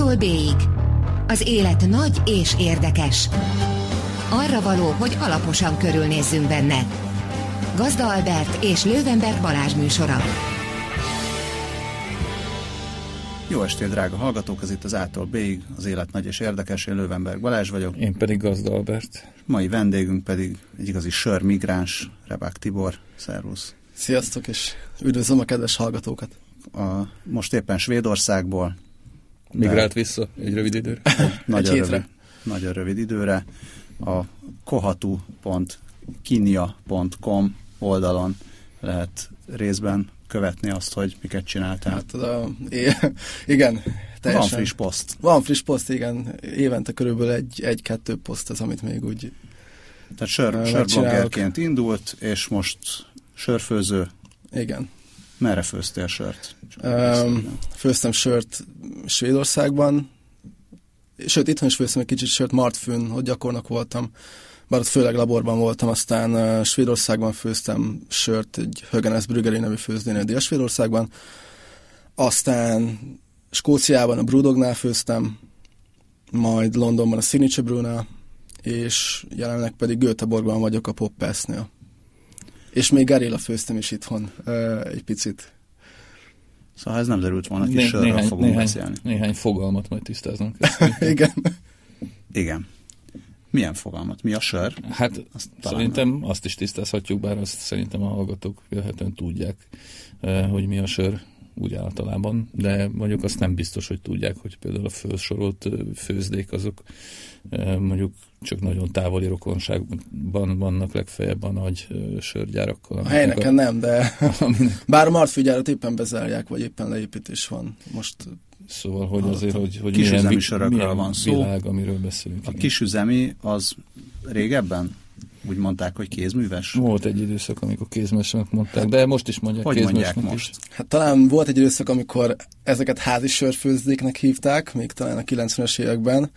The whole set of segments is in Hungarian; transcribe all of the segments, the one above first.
A-tól B-ig. Az élet nagy és érdekes. Arra való, hogy alaposan körülnézzünk benne. Gazda Albert és Lővenberg Balázs műsora. Jó estét, drága hallgatók! Ez itt az A-tól B-ig, az élet nagy és érdekes. Én Lővenberg Balázs vagyok. Én pedig Gazda Albert. Mai vendégünk pedig egy igazi sör migráns, Rebák Tibor. Szervusz! Sziasztok, és üdvözlöm a kedves hallgatókat! A, most éppen Svédországból. Migrált vissza egy rövid időre? Egy nagyon, rövid, nagyon rövid időre. A kohatu.kinia.com oldalon lehet részben követni azt, hogy miket csináltál. Hát, a, igen, teljesen. Van friss poszt. Van friss poszt, igen. Évente körülbelül egy, egy-kettő poszt az, amit még úgy Tehát sör, sörbloggerként indult, és most sörfőző. Igen. Merre főztél sört? Um, főztem sört Svédországban, sőt, itthon is főztem egy kicsit sört Martfőn, hogy gyakornak voltam, bár ott főleg laborban voltam, aztán uh, Svédországban főztem sört egy Högenes Brüggeri nevű főzdénél Dél-Svédországban, aztán Skóciában a Brudognál főztem, majd Londonban a Signature Brewnál, és jelenleg pedig Göteborgban vagyok a Poppersnél. És még Garilla főztem is itthon uh, egy picit. Szóval ez nem derült volna, kis Né- néhány, fogunk néhány, beszélni. Néhány fogalmat majd tisztázunk. Igen. Igen. Milyen fogalmat? Mi a sör? Hát azt szerintem nem. azt is tisztázhatjuk, bár azt szerintem a hallgatók jöhetően tudják, hogy mi a sör úgy általában, de mondjuk azt nem biztos, hogy tudják, hogy például a felsorolt főzdék azok mondjuk csak nagyon távoli rokonságban vannak legfeljebb a nagy sörgyárakkal. A helyneken a... nem, de aminek... bár a martfűgyárat éppen bezárják, vagy éppen leépítés van most. Szóval, hogy azért, hogy, hogy kisüzemi milyen, sörökről van szó. Világ, amiről beszélünk. A igen. kisüzemi az régebben? Úgy mondták, hogy kézműves? Volt egy időszak, amikor kézművesnek mondták, de most is mondják hogy mondják most? Is. Hát talán volt egy időszak, amikor ezeket házi sörfőzdéknek hívták, még talán a 90-es években,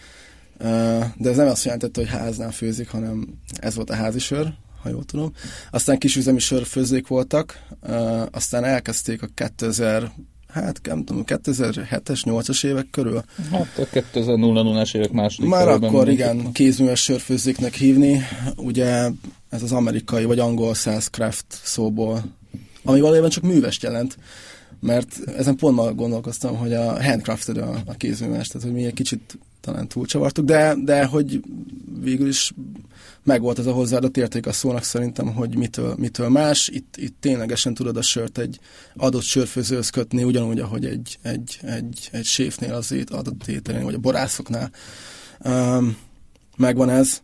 de ez nem azt jelentette, hogy háznál főzik, hanem ez volt a házi sör, ha jól tudom. Aztán kisüzemi sörfőzék voltak, aztán elkezdték a 2000 hát nem tudom, 2007-es, 8-as évek körül. Hát a 2000-as évek második Már akkor igen, kézműves sörfőzéknek hívni. Ugye ez az amerikai vagy angol craft szóból, ami valójában csak művest jelent. Mert ezen pont ma gondolkoztam, hogy a handcrafted a, a kézműves, tehát hogy mi egy kicsit talán túlcsavartuk, de, de hogy végül is megvolt ez a hozzáadott érték a szónak szerintem, hogy mitől, mitől más. Itt, itt ténylegesen tudod a sört egy adott sörfőzőhöz kötni, ugyanúgy, ahogy egy, egy, egy, egy séfnél az adott ételén, vagy a borászoknál. Um, megvan ez.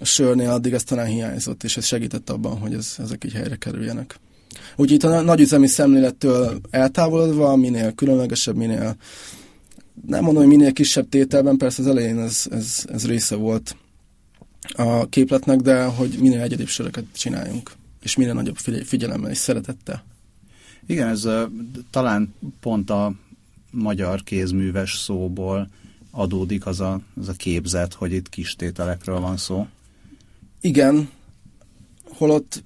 A sörnél addig ez talán hiányzott, és ez segített abban, hogy ez, ezek így helyre kerüljenek. Úgyhogy itt a nagyüzemi szemlélettől eltávolodva, minél különlegesebb, minél nem mondom, hogy minél kisebb tételben, persze az elején ez, ez, ez része volt a képletnek, de hogy minél egyedibb söröket csináljunk, és minél nagyobb figyelemmel és szeretettel. Igen, ez uh, talán pont a magyar kézműves szóból adódik az a, az a képzet, hogy itt kis tételekről van szó. Igen, holott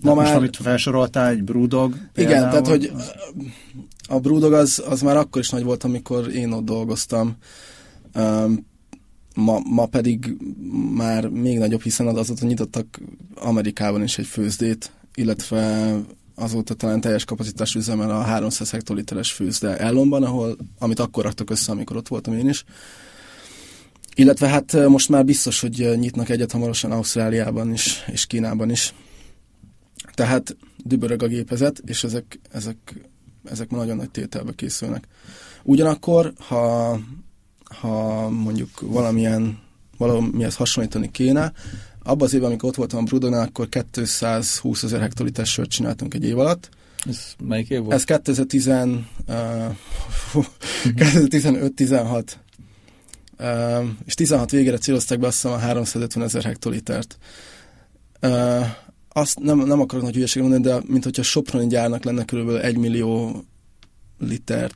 ma már... Most, amit felsoroltál, egy brúdog. Igen, tehát, hogy a Brewdog az, az már akkor is nagy volt, amikor én ott dolgoztam. Um, ma, ma pedig már még nagyobb, hiszen azóta nyitottak Amerikában is egy főzdét, illetve azóta talán teljes kapacitás üzemel a 300 hektoliteres főzde Ellonban, ahol, amit akkor raktak össze, amikor ott voltam én is. Illetve hát most már biztos, hogy nyitnak egyet hamarosan Ausztráliában is, és Kínában is. Tehát dübörög a gépezet, és ezek, ezek ezek már nagyon nagy tételbe készülnek. Ugyanakkor, ha, ha mondjuk valamilyen valamihez hasonlítani kéne, abban az évben, amikor ott voltam a Brudonál, akkor 220 ezer hektoliter sört csináltunk egy év alatt. Ez melyik év volt? Ez 2010, uh, 2015-16. Uh, és 16 végére célozták be azt hiszem a 350 ezer hektolitert. Uh, azt nem, nem akarok nagy hülyeséget mondani, de mint hogyha Soproni gyárnak lenne körülbelül egy millió liter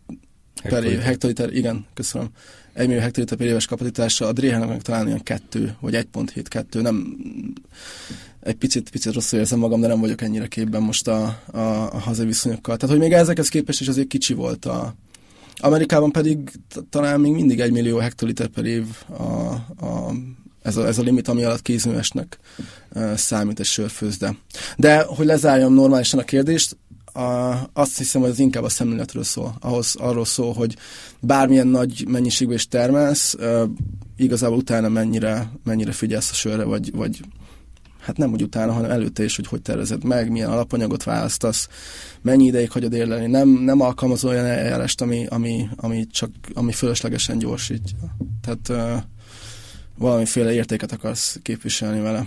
per év, hektoliter, igen, köszönöm. Egy millió hektoliter per éves kapacitása, a Dréhának meg talán ilyen kettő, vagy 1.72, nem egy picit, picit rosszul érzem magam, de nem vagyok ennyire képben most a, a, a hazai viszonyokkal. Tehát, hogy még ezekhez képest is azért kicsi volt a, Amerikában pedig talán még mindig egy millió hektoliter per év a, a, ez, a, ez a limit, ami alatt kézművesnek számít egy sörfőzde. De, hogy lezárjam normálisan a kérdést, a, azt hiszem, hogy az inkább a szemléletről szól. Ahhoz arról szól, hogy bármilyen nagy mennyiségben is termelsz, uh, igazából utána mennyire, mennyire figyelsz a sörre, vagy, vagy hát nem úgy utána, hanem előtte is, hogy hogy tervezed meg, milyen alapanyagot választasz, mennyi ideig hagyod érlelni. Nem, nem alkalmazol olyan eljárást, ami, ami, ami, csak, ami fölöslegesen gyorsítja. Tehát valamiféle értéket akarsz képviselni vele.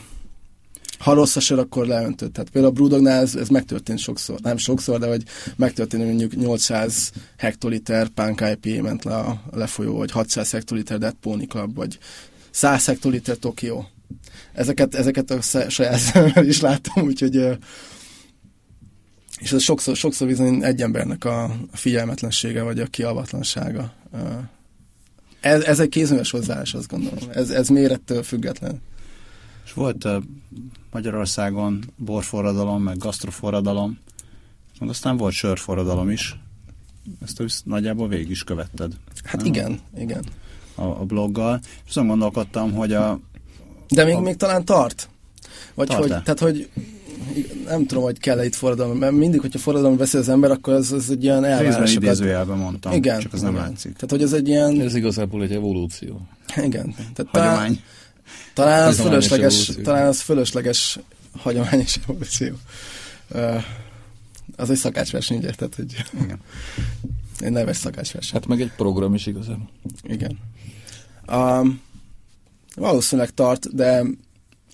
Ha rossz a sör, akkor leöntöd. Tehát például a Brudognál ez, ez megtörtént sokszor. Nem sokszor, de hogy megtörtént, hogy mondjuk 800 hektoliter Punk IPA ment le a lefolyó, vagy 600 hektoliter Dead Pony Club, vagy 100 hektoliter Tokyo ezeket, ezeket a saját szemmel is láttam, úgyhogy és ez sokszor, sokszor bizony egy embernek a figyelmetlensége, vagy a kialvatlansága. Ez, ez egy kézműves hozzáállás, azt gondolom. Ez, ez mérettől független. És volt uh, Magyarországon borforradalom, meg gasztroforradalom, meg aztán volt sörforradalom is. Ezt is nagyjából végig is követted. Hát nem? igen, igen. A, a bloggal. És azon gondolkodtam, hogy a, de még, a... még talán tart? Vagy tart hogy, tehát hogy nem tudom, hogy kell-e itt forradalom, mert mindig, hogyha forradalom beszél az ember, akkor ez, ez egy ilyen elvárás. Részben idézőjelben mondtam, igen, csak az nem igen. látszik. Tehát, hogy ez egy ilyen... Ez igazából egy evolúció. Igen. Tehát Hagyomány. Talán, talán az fölösleges, talán az fölösleges hagyományos evolúció. Uh, az egy szakácsverseny, ugye? Tehát, hogy Igen. egy neves szakácsverseny. Hát meg egy program is igazán. Igen. Um, Valószínűleg tart, de...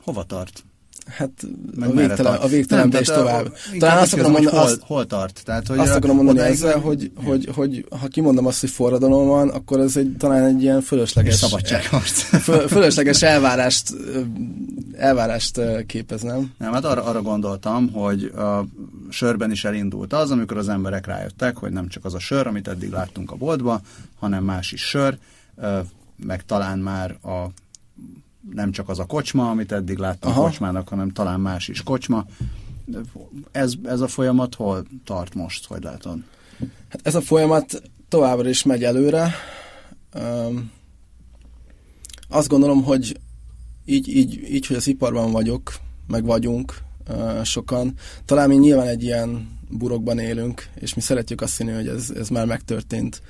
Hova tart? Hát a végtelen, a végtelen is tovább. Talán azt akarom mondani, hol, azt, hol tart? Tehát, hogy azt akarom mondani ezzel, hogy, hogy, hogy, ha kimondom azt, hogy forradalom van, akkor ez egy, talán egy ilyen fölösleges... Szabadságharc. fölösleges elvárást, elvárást képez, nem? Nem, hát arra, arra gondoltam, hogy a sörben is elindult az, amikor az emberek rájöttek, hogy nem csak az a sör, amit eddig láttunk a boltba, hanem más is sör, meg talán már a nem csak az a kocsma, amit eddig láttam Aha. kocsmának, hanem talán más is kocsma. Ez, ez a folyamat hol tart most, hogy látod? Hát ez a folyamat továbbra is megy előre. Um, azt gondolom, hogy így, így, így, hogy az iparban vagyok, meg vagyunk uh, sokan, talán mi nyilván egy ilyen burokban élünk, és mi szeretjük azt hinni, hogy ez, ez már megtörtént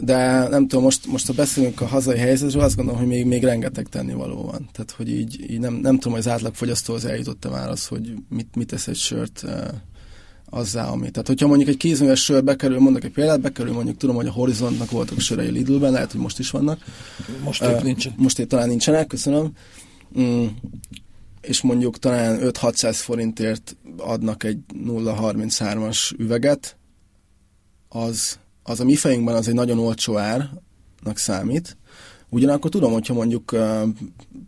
de nem tudom, most, most ha beszélünk a hazai helyzetről, azt gondolom, hogy még, még rengeteg tennivaló van. Tehát, hogy így, így nem, nem tudom, hogy az átlagfogyasztóhoz eljutott-e már az, hogy mit, mit tesz egy sört eh, azzá, ami. Tehát, hogyha mondjuk egy kézműves sör bekerül, mondok egy példát, bekerül mondjuk, tudom, hogy a Horizontnak voltak sörei Lidlben, lehet, hogy most is vannak. Most épp uh, nincsen. Most épp talán nincsenek, köszönöm. Mm, és mondjuk talán 5-600 forintért adnak egy 0,33-as üveget, az az a mi fejünkben az egy nagyon olcsó árnak számít, Ugyanakkor tudom, hogyha mondjuk,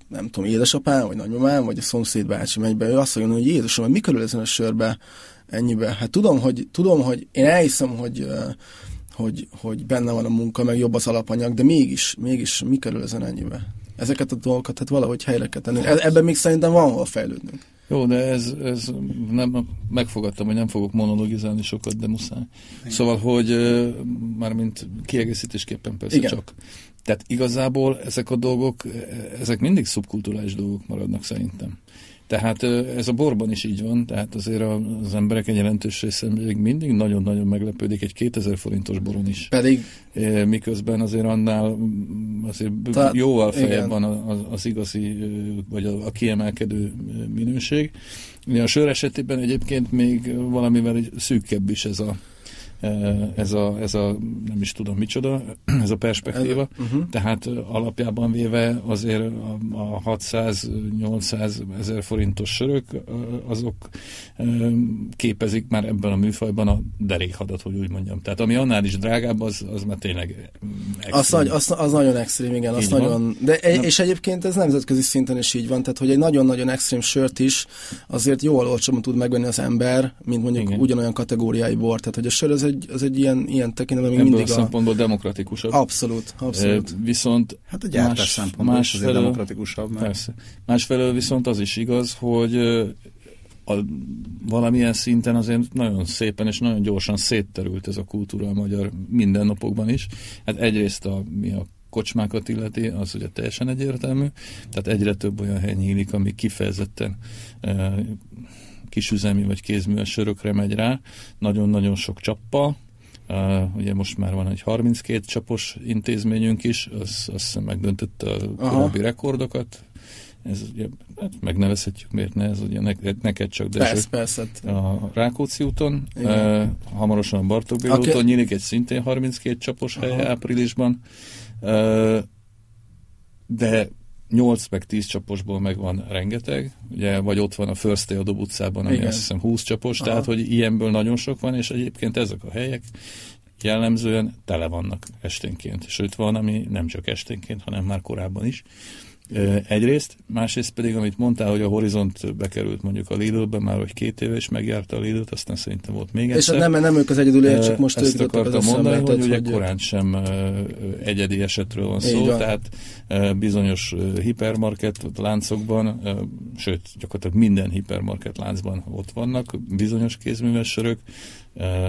nem tudom, édesapám, vagy nagymamám, vagy a szomszéd bácsi megy be, ő azt mondja, hogy Jézusom, mi körül ezen a sörbe ennyibe? Hát tudom, hogy, tudom, hogy én elhiszem, hogy, hogy, hogy benne van a munka, meg jobb az alapanyag, de mégis, mégis mi körül ezen ennyibe? Ezeket a dolgokat hát valahogy helyre kell tenni. E-, ebben még szerintem van hol fejlődnünk. Jó, de ez, ez nem, megfogadtam, hogy nem fogok monologizálni sokat, de muszáj. Igen. Szóval, hogy mármint kiegészítésképpen persze Igen. csak. Tehát igazából ezek a dolgok, ezek mindig szubkulturális dolgok maradnak szerintem. Tehát ez a borban is így van, tehát azért az emberek egy jelentős része még mindig nagyon-nagyon meglepődik egy 2000 forintos boron is. Pedig. Miközben azért annál azért Ta, jóval feljebb van az, az igazi, vagy a, a kiemelkedő minőség. A sör esetében egyébként még valamivel szűkebb is ez a, ez a, ez a, nem is tudom micsoda, ez a perspektíva. Uh-huh. Tehát alapjában véve azért a, a 600-800 ezer forintos sörök, azok képezik már ebben a műfajban a derékhadat, hogy úgy mondjam. Tehát ami annál is drágább, az, az már tényleg az, az, az nagyon extrém, igen. Az nagyon, de egy, és egyébként ez nemzetközi szinten is így van, tehát hogy egy nagyon-nagyon extrém sört is azért jól olcsóban tud megvenni az ember, mint mondjuk igen. ugyanolyan kategóriái bor. Tehát hogy a sör az egy, az egy ilyen, ilyen tekintetben még mindig a... szempontból demokratikusabb. Abszolút, abszolút. E, viszont hát a gyártás más, szempontból másfelől, demokratikusabb. Mert... Persze. Másfelől viszont az is igaz, hogy a a, valamilyen szinten azért nagyon szépen és nagyon gyorsan szétterült ez a kultúra a magyar mindennapokban is. Hát egyrészt a, mi a kocsmákat illeti, az ugye teljesen egyértelmű. Tehát egyre több olyan hely nyílik, ami kifejezetten e, kisüzemi vagy kézműves sörökre megy rá. Nagyon-nagyon sok csappal, Uh, ugye most már van egy 32 csapos intézményünk is, az azt hiszem megdöntötte a korábbi rekordokat. Ez ugye, hát megnevezhetjük, miért ne, ez ugye ne, neked csak, de persze, persze. a Rákóczi úton, uh, hamarosan a Bartók Béla okay. úton nyílik egy szintén 32 csapos hely Aha. áprilisban, uh, de 8 meg 10 csaposból megvan rengeteg, ugye, vagy ott van a First Day a Dob utcában, ami Igen. azt hiszem 20 csapos, Aha. tehát hogy ilyenből nagyon sok van, és egyébként ezek a helyek jellemzően tele vannak esténként. Sőt, van, ami nem csak esténként, hanem már korábban is. Egyrészt, másrészt pedig, amit mondtál, hogy a Horizont bekerült mondjuk a Lidl-be, már hogy két éve is megjárta a Lidl-t, aztán szerintem volt még egyszer. És nem, nem ők az egyedül, csak most Ezt akartam mondani, hogy, hogy ugye korán sem egyedi esetről van szó, van. tehát bizonyos hipermarket láncokban, sőt, gyakorlatilag minden hipermarket láncban ott vannak bizonyos kézműves sörök,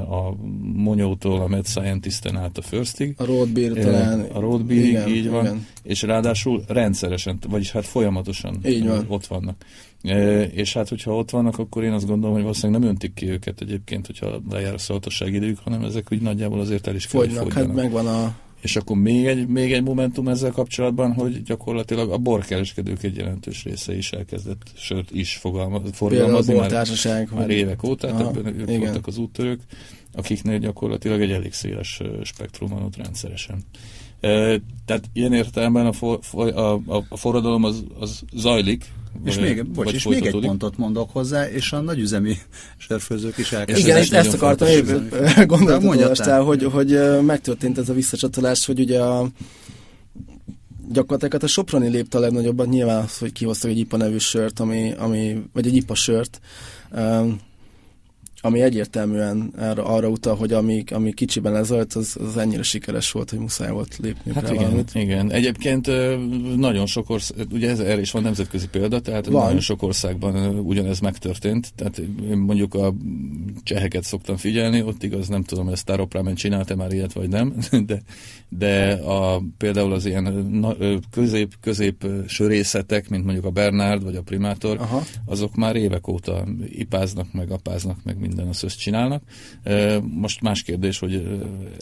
a Monyótól a Med Scientisten át a Firstig. A Roadbeer talán. A Roadbeerig, igen, így van. Igen. És ráadásul rendszeresen, vagyis hát folyamatosan így van. ott vannak. E, és hát, hogyha ott vannak, akkor én azt gondolom, hogy valószínűleg nem öntik ki őket egyébként, hogyha lejár a szavatosság idők, hanem ezek úgy nagyjából azért el is fogynak. Hát megvan a és akkor még egy, még egy momentum ezzel kapcsolatban, hogy gyakorlatilag a borkereskedők egy jelentős része is elkezdett sört is fogalmaz, forgalmazni. Már, már évek óta, Aha, többen ők igen. voltak az úttörők, akiknél gyakorlatilag egy elég széles spektrum van ott rendszeresen. E, tehát ilyen értelemben a, for, a, a, a forradalom az, az zajlik, és még, bocs, és még egy pontot mondok hozzá, és a nagyüzemi sörfőzők is elkezdtek. Igen, ezt, ezt akartam én gondolatodolastál, hogy, hogy megtörtént ez a visszacsatolás, hogy ugye a gyakorlatilag hát a Soproni lépte a legnagyobbat, nyilván az, hogy kihoztak egy IPA nevű sört, ami, ami, vagy egy IPA sört, ami egyértelműen arra, arra utal, hogy ami, ami kicsiben lezajlt, az, az ennyire sikeres volt, hogy muszáj volt lépni hát igen, valamit. igen. Egyébként nagyon sok ország, ugye ez erre is van nemzetközi példa, tehát van. nagyon sok országban ugyanez megtörtént, tehát mondjuk a cseheket szoktam figyelni, ott igaz nem tudom, hogy a Staropramen csinálta már ilyet, vagy nem, de, de a, például az ilyen közép-közép sörészetek, mint mondjuk a Bernard vagy a Primátor, Aha. azok már évek óta ipáznak, meg apáznak, meg minden azt össz csinálnak. Most más kérdés, hogy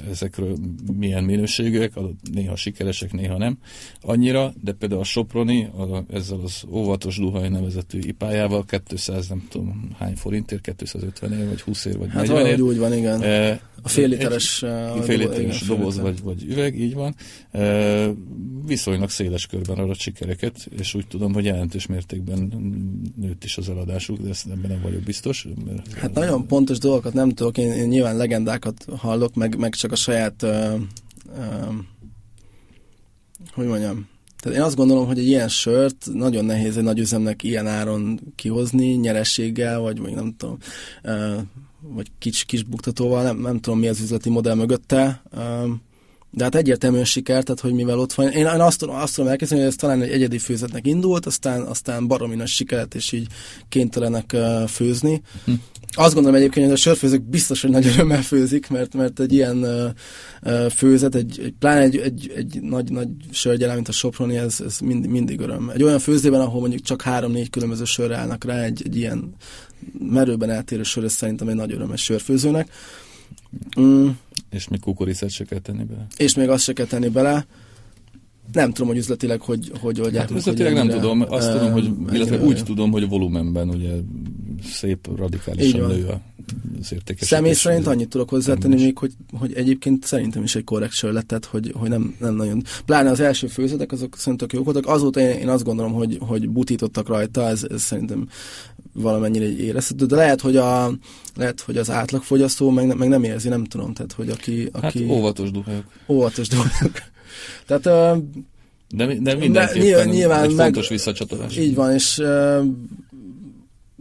ezekről milyen minőségűek, néha sikeresek, néha nem annyira, de például a Soproni a, ezzel az óvatos duhaj nevezetű ipájával 200, nem tudom hány forintért, 250 ér, vagy 20 ér, vagy hát 40 ér. úgy van, igen. A fél literes, egy, fél literes doboz vagy, vagy üveg, így van. E, viszonylag széles körben arat sikereket, és úgy tudom, hogy jelentős mértékben nőtt is az eladásuk, de ezt ebben nem vagyok biztos. Mert hát nagyon pontos dolgokat nem tudok, én, én nyilván legendákat hallok, meg, meg csak a saját uh, uh, hogy mondjam, tehát én azt gondolom, hogy egy ilyen sört nagyon nehéz egy nagy üzemnek ilyen áron kihozni, nyerességgel, vagy, vagy nem tudom, vagy kis, kis buktatóval, nem, nem tudom mi az üzleti modell mögötte, de hát egyértelműen siker, tehát hogy mivel ott van. Én, én azt, tudom, azt tudom elképzelni, hogy ez talán egy egyedi főzetnek indult, aztán, aztán baromi nagy sikert, és így kénytelenek uh, főzni. Hm. Azt gondolom egyébként, hogy a sörfőzők biztos, hogy nagy örömmel főzik, mert, mert egy ilyen uh, főzet, egy, egy, pláne egy, egy, egy nagy, nagy sörgyel, mint a Soproni, ez, ez mind, mindig öröm. Egy olyan főzében, ahol mondjuk csak három-négy különböző sörre állnak rá, egy, egy ilyen merőben eltérő sör, ez szerintem egy nagy öröm egy sörfőzőnek. Mm. És még kukoricát se kell tenni bele. És még azt se kell tenni bele. Nem tudom, hogy üzletileg hogy, hogy oldják. Hát, üzletileg nem tudom. Azt uh, tudom, hogy, illetve úgy tudom, hogy volumenben ugye szép radikálisan nő az értékes. Személy szerint annyit tudok hozzátenni még, hogy, hogy egyébként szerintem is egy korrekt sör lett, tehát hogy, hogy nem, nem nagyon... Pláne az első főzetek, azok szerintem jók voltak. Azóta én, én azt gondolom, hogy, hogy butítottak rajta, ez, ez szerintem valamennyire érezhető, de lehet, hogy, a, lehet, hogy az átlagfogyasztó meg, meg nem érzi, nem tudom, tehát hogy aki... aki hát óvatos duhajok. Óvatos duhajok. Tehát... De, de mindenképpen nyilván egy meg, fontos visszacsatolás. Így van, és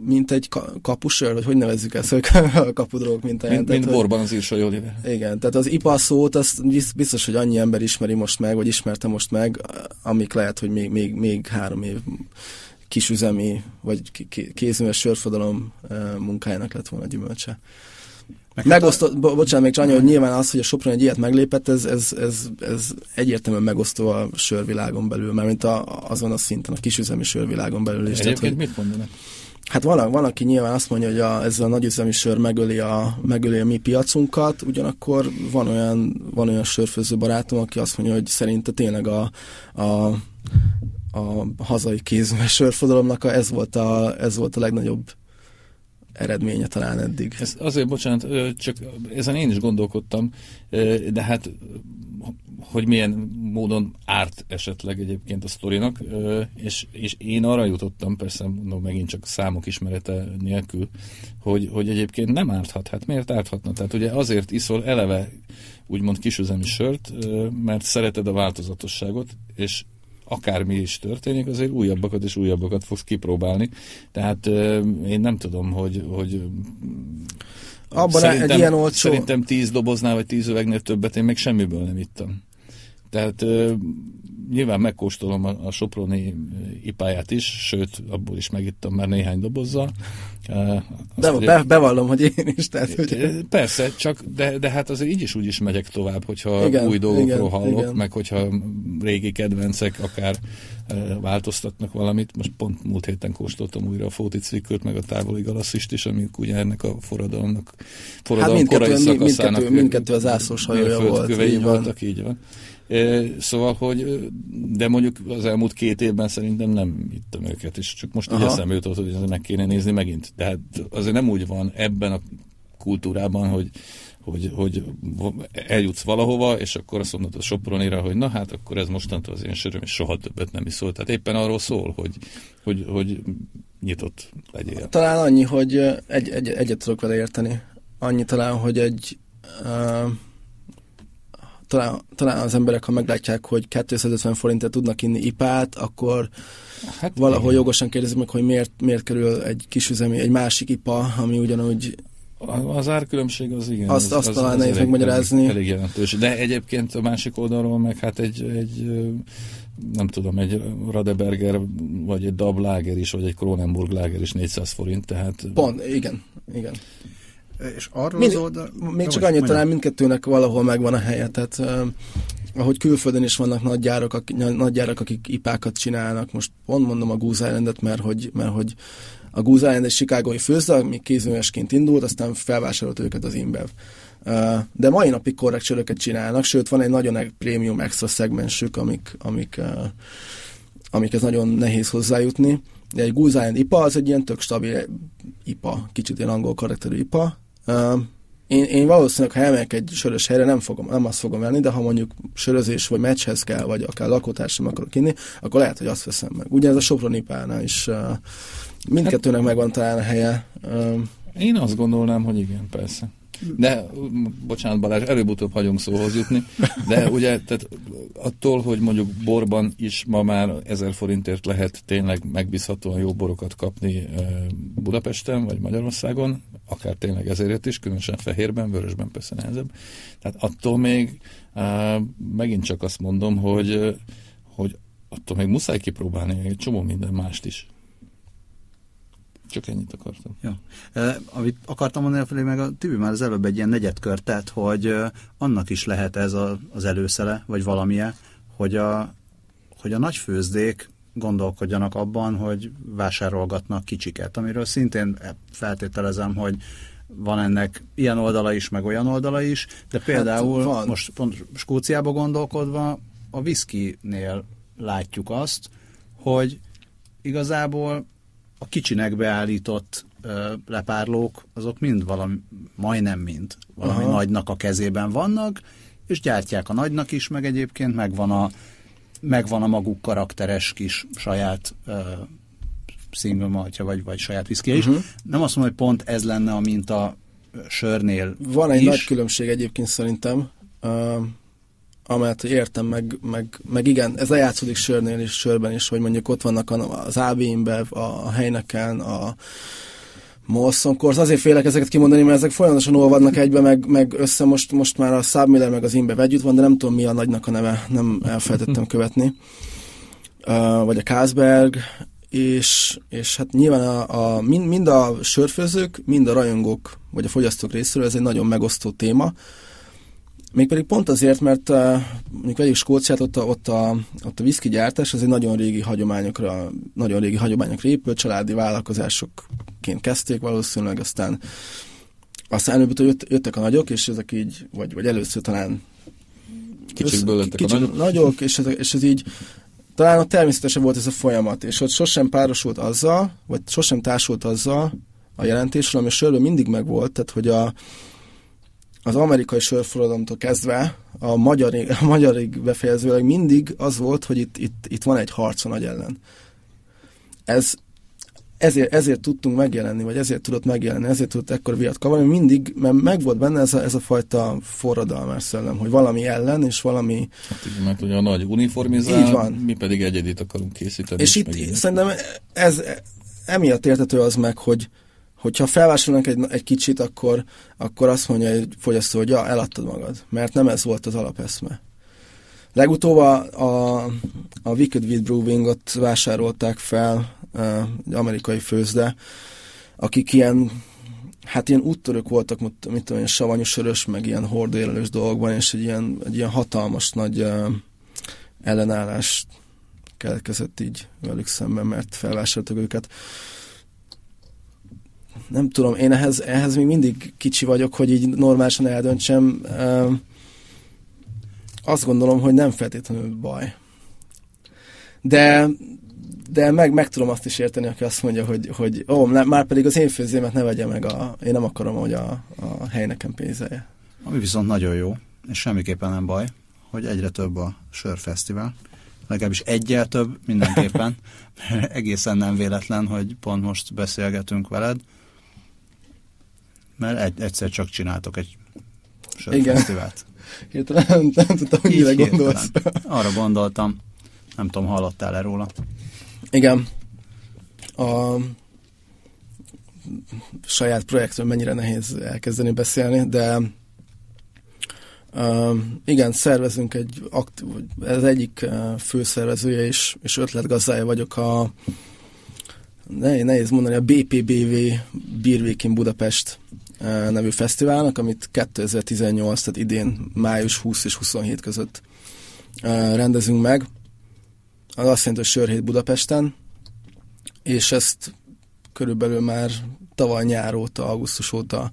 mint egy kapusör, vagy hogy nevezzük ezt, hogy a kapudrók mint Mint, mint borban az írsa Oliver. Igen, tehát az IPA szót, azt biztos, hogy annyi ember ismeri most meg, vagy ismerte most meg, amik lehet, hogy még, még, még három év kisüzemi, vagy kézműves sörfodalom munkájának lett volna gyümölcse. Meg Megosztott, bo- bocsánat, még csak hogy nyilván az, hogy a Sopron egy ilyet meglépett, ez, ez, ez, ez egyértelműen megosztó a sörvilágon belül, mert mint a, azon a szinten, a kisüzemi sörvilágon belül is. Egyébként tehát, hogy, mit mondanak? Hát van, van, aki nyilván azt mondja, hogy a, ez a nagyüzemi sör megöli a, megöli a mi piacunkat, ugyanakkor van olyan, van olyan sörfőző barátom, aki azt mondja, hogy szerinte tényleg a, a, a hazai kézműves sörfodalomnak a, ez, volt a, ez volt a legnagyobb eredménye talán eddig. Ez azért, bocsánat, csak ezen én is gondolkodtam, de hát hogy milyen módon árt esetleg egyébként a sztorinak, és, és én arra jutottam, persze mondom megint csak számok ismerete nélkül, hogy, hogy egyébként nem árthat. Hát miért árthatna? Tehát ugye azért iszol eleve úgymond kisüzemi sört, mert szereted a változatosságot, és akármi is történik, azért újabbakat és újabbakat fogsz kipróbálni. Tehát én nem tudom, hogy, hogy abban szerintem, egy ilyen olcsó... Szerintem tíz doboznál vagy tíz üvegnél többet én még semmiből nem ittam. Tehát nyilván megkóstolom a, a Soproni ipáját is, sőt, abból is megittam már néhány dobozzal. De, ugye, be, bevallom, hogy én is. Tehát, hogy... Persze, csak de, de hát azért így is úgy is megyek tovább, hogyha igen, új dolgokról igen, hallok, igen. meg hogyha régi kedvencek akár változtatnak valamit. Most pont múlt héten kóstoltam újra a Fóticvikőt, meg a távoli galasszist is, amik ugye ennek a forradalomnak, forradalom hát mindkettő, korai szakaszának mindkettő, mindkettő az ászos hajója volt. Így voltak, így van. Szóval, hogy de mondjuk az elmúlt két évben szerintem nem ittam őket, és csak most így eszembe jutott, hogy meg kéne nézni megint. Tehát azért nem úgy van ebben a kultúrában, hogy, hogy, hogy eljutsz valahova, és akkor azt mondod a Sopronira, hogy na hát akkor ez mostantól az én söröm, és soha többet nem is szól. Tehát éppen arról szól, hogy, hogy, hogy nyitott legyél. Talán annyi, hogy egy, egy, egyet tudok vele érteni. Annyi talán, hogy egy uh, talán, talán az emberek, ha meglátják, hogy 250 forintért tudnak inni ipát, akkor hát valahol igen. jogosan kérdezik meg, hogy miért, miért kerül egy kisüzemi, egy másik ipa, ami ugyanúgy az árkülönbség az igen. Azt, az, azt az, talán nehéz megmagyarázni. Elég, jelentős. De egyébként a másik oldalról meg hát egy, egy nem tudom, egy Radeberger, vagy egy Dab Lager is, vagy egy Kronenburg Lager is 400 forint, tehát... Pont, igen, igen. És arról Mind, az oldal... Még csak annyit talán mindkettőnek valahol megvan a helye, tehát uh, ahogy külföldön is vannak nagy gyárak, akik, nagy gyárak, akik ipákat csinálnak, most pont mondom a Goose Islandet, mert hogy, mert hogy a Goose Island egy chicagói főzde, ami kézművesként indult, aztán felvásárolt őket az Inbev. Uh, de mai napig korrekt söröket csinálnak, sőt van egy nagyon prémium extra szegmensük, amik, amik, uh, amikhez nagyon nehéz hozzájutni. De egy Goose Island IPA az egy ilyen tök stabil IPA, kicsit ilyen angol karakterű IPA, én, én valószínűleg, ha elmegyek egy sörös helyre, nem, fogom, nem azt fogom venni, de ha mondjuk sörözés vagy meccshez kell, vagy akár lakótársam akarok inni, akkor lehet, hogy azt veszem meg. Ugye ez a Soproni pálnál is mindkettőnek megvan talán a helye. Én azt gondolnám, hogy igen, persze. De, bocsánat Balázs, előbb-utóbb hagyunk szóhoz jutni, de ugye tehát attól, hogy mondjuk borban is ma már ezer forintért lehet tényleg megbízhatóan jó borokat kapni Budapesten vagy Magyarországon, akár tényleg ezért is, különösen fehérben, vörösben persze nehezebb. Tehát attól még megint csak azt mondom, hogy, hogy attól még muszáj kipróbálni egy csomó minden mást is. Csak ennyit akartam. Ja. Amit akartam mondani, felé meg a Tibi már az előbb egy ilyen negyedkör tett, hogy annak is lehet ez a, az előszele, vagy valamilyen, hogy a, hogy a nagyfőzdék gondolkodjanak abban, hogy vásárolgatnak kicsiket, amiről szintén feltételezem, hogy van ennek ilyen oldala is, meg olyan oldala is, de hát például hát van. most pont Skóciába gondolkodva a whiskynél látjuk azt, hogy igazából a kicsinek beállított ö, lepárlók, azok mind valami, majdnem mind valami Aha. nagynak a kezében vannak, és gyártják a nagynak is, meg egyébként megvan a, megvan a maguk karakteres kis saját ö, single maltja, vagy, vagy saját viszki is. Uh-huh. Nem azt mondom, hogy pont ez lenne a minta sörnél Van egy is. nagy különbség egyébként szerintem. Uh, amelyet értem, meg, meg, meg igen, ez lejátszódik sörnél is, sörben is, hogy mondjuk ott vannak az AB-ben, a helyneken, a Molson Coors. Azért félek ezeket kimondani, mert ezek folyamatosan olvadnak egybe, meg, meg össze most, most már a Submiller meg az Imbe együtt van, de nem tudom mi a nagynak a neve, nem elfelejtettem követni. Uh, vagy a Kázberg, és, és hát nyilván a, a, mind, mind a sörfőzők, mind a rajongók, vagy a fogyasztók részéről ez egy nagyon megosztó téma. Mégpedig pont azért, mert uh, mondjuk vegyük Skóciát, ott a, ott a, ott a whisky gyártás az egy nagyon régi hagyományokra, nagyon régi hagyományokra épült, családi vállalkozásokként kezdték valószínűleg, aztán aztán előbb jött, jöttek a nagyok, és ezek így, vagy, vagy először talán Kicsikből lettek kicsik, a nagyok. nagyok és, ez, és ez így talán ott természetesen volt ez a folyamat, és ott sosem párosult azzal, vagy sosem társult azzal a jelentésről, ami a sörben mindig megvolt, tehát hogy a, az amerikai sörforradalomtól kezdve a magyarig, a magyarig befejezőleg mindig az volt, hogy itt, itt, itt van egy harc a nagy ellen. Ez, ezért, ezért tudtunk megjelenni, vagy ezért tudott megjelenni, ezért tudott ekkor viat kavarni, mindig, mert megvolt benne ez a, ez a fajta forradalmás szellem, hogy valami ellen, és valami... Hát igen, mert ugye a nagy uniformizál, Így van. mi pedig egyedit akarunk készíteni. És, és itt szerintem ez, emiatt értető az meg, hogy, hogyha felvásárolnak egy, egy kicsit, akkor, akkor azt mondja egy fogyasztó, hogy ja, eladtad magad, mert nem ez volt az alapeszme. Legutóbb a, a, a Wicked Wheat Brewing-ot vásárolták fel egy amerikai főzde, akik ilyen hát ilyen úttörők voltak, mit, mit tudom, ilyen savanyú sörös, meg ilyen hordélelős dolgokban, és egy ilyen, egy ilyen hatalmas nagy uh, ellenállás keletkezett így velük szemben, mert felvásároltak őket nem tudom, én ehhez, ehhez még mindig kicsi vagyok, hogy így normálisan eldöntsem. Azt gondolom, hogy nem feltétlenül baj. De, de meg, meg tudom azt is érteni, aki azt mondja, hogy, hogy ó, már pedig az én főzémet ne vegye meg, a, én nem akarom, hogy a, a hely nekem pénzelje. Ami viszont nagyon jó, és semmiképpen nem baj, hogy egyre több a sörfesztivál. Legalábbis egyel több mindenképpen. Egészen nem véletlen, hogy pont most beszélgetünk veled mert egy, egyszer csak csináltok egy sörfesztivált. Hirtelen nem, nem tudtam, hogy mire gondolsz. Arra gondoltam, nem tudom, hallottál-e róla? Igen. A saját projektről mennyire nehéz elkezdeni beszélni, de uh, igen, szervezünk egy aktív, ez egyik uh, főszervezője és, és ötletgazdája vagyok a nehéz mondani, a BPBV Beer Budapest nevű fesztiválnak, amit 2018, tehát idén május 20 és 27 között rendezünk meg. Az azt jelenti, hogy Sörhét Budapesten, és ezt körülbelül már tavaly nyár óta, augusztus óta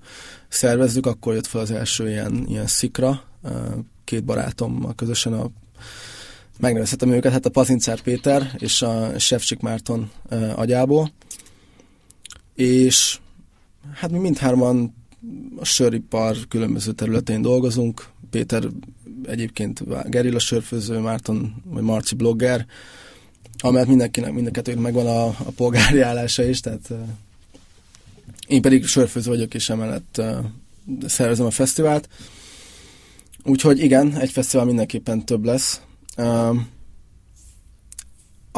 szervezzük, akkor jött fel az első ilyen, ilyen szikra, két barátommal közösen a megnevezhetem őket, hát a Pazincár Péter és a Sefcsik Márton agyából, és hát mi mindhárman a söripar különböző területén dolgozunk. Péter egyébként gerilla sörfőző, Márton vagy Marci blogger, amelyet mindenkinek, mindenkettőnek megvan a, a polgári állása is, tehát én pedig sörfőző vagyok, és emellett szervezem a fesztivált. Úgyhogy igen, egy fesztivál mindenképpen több lesz.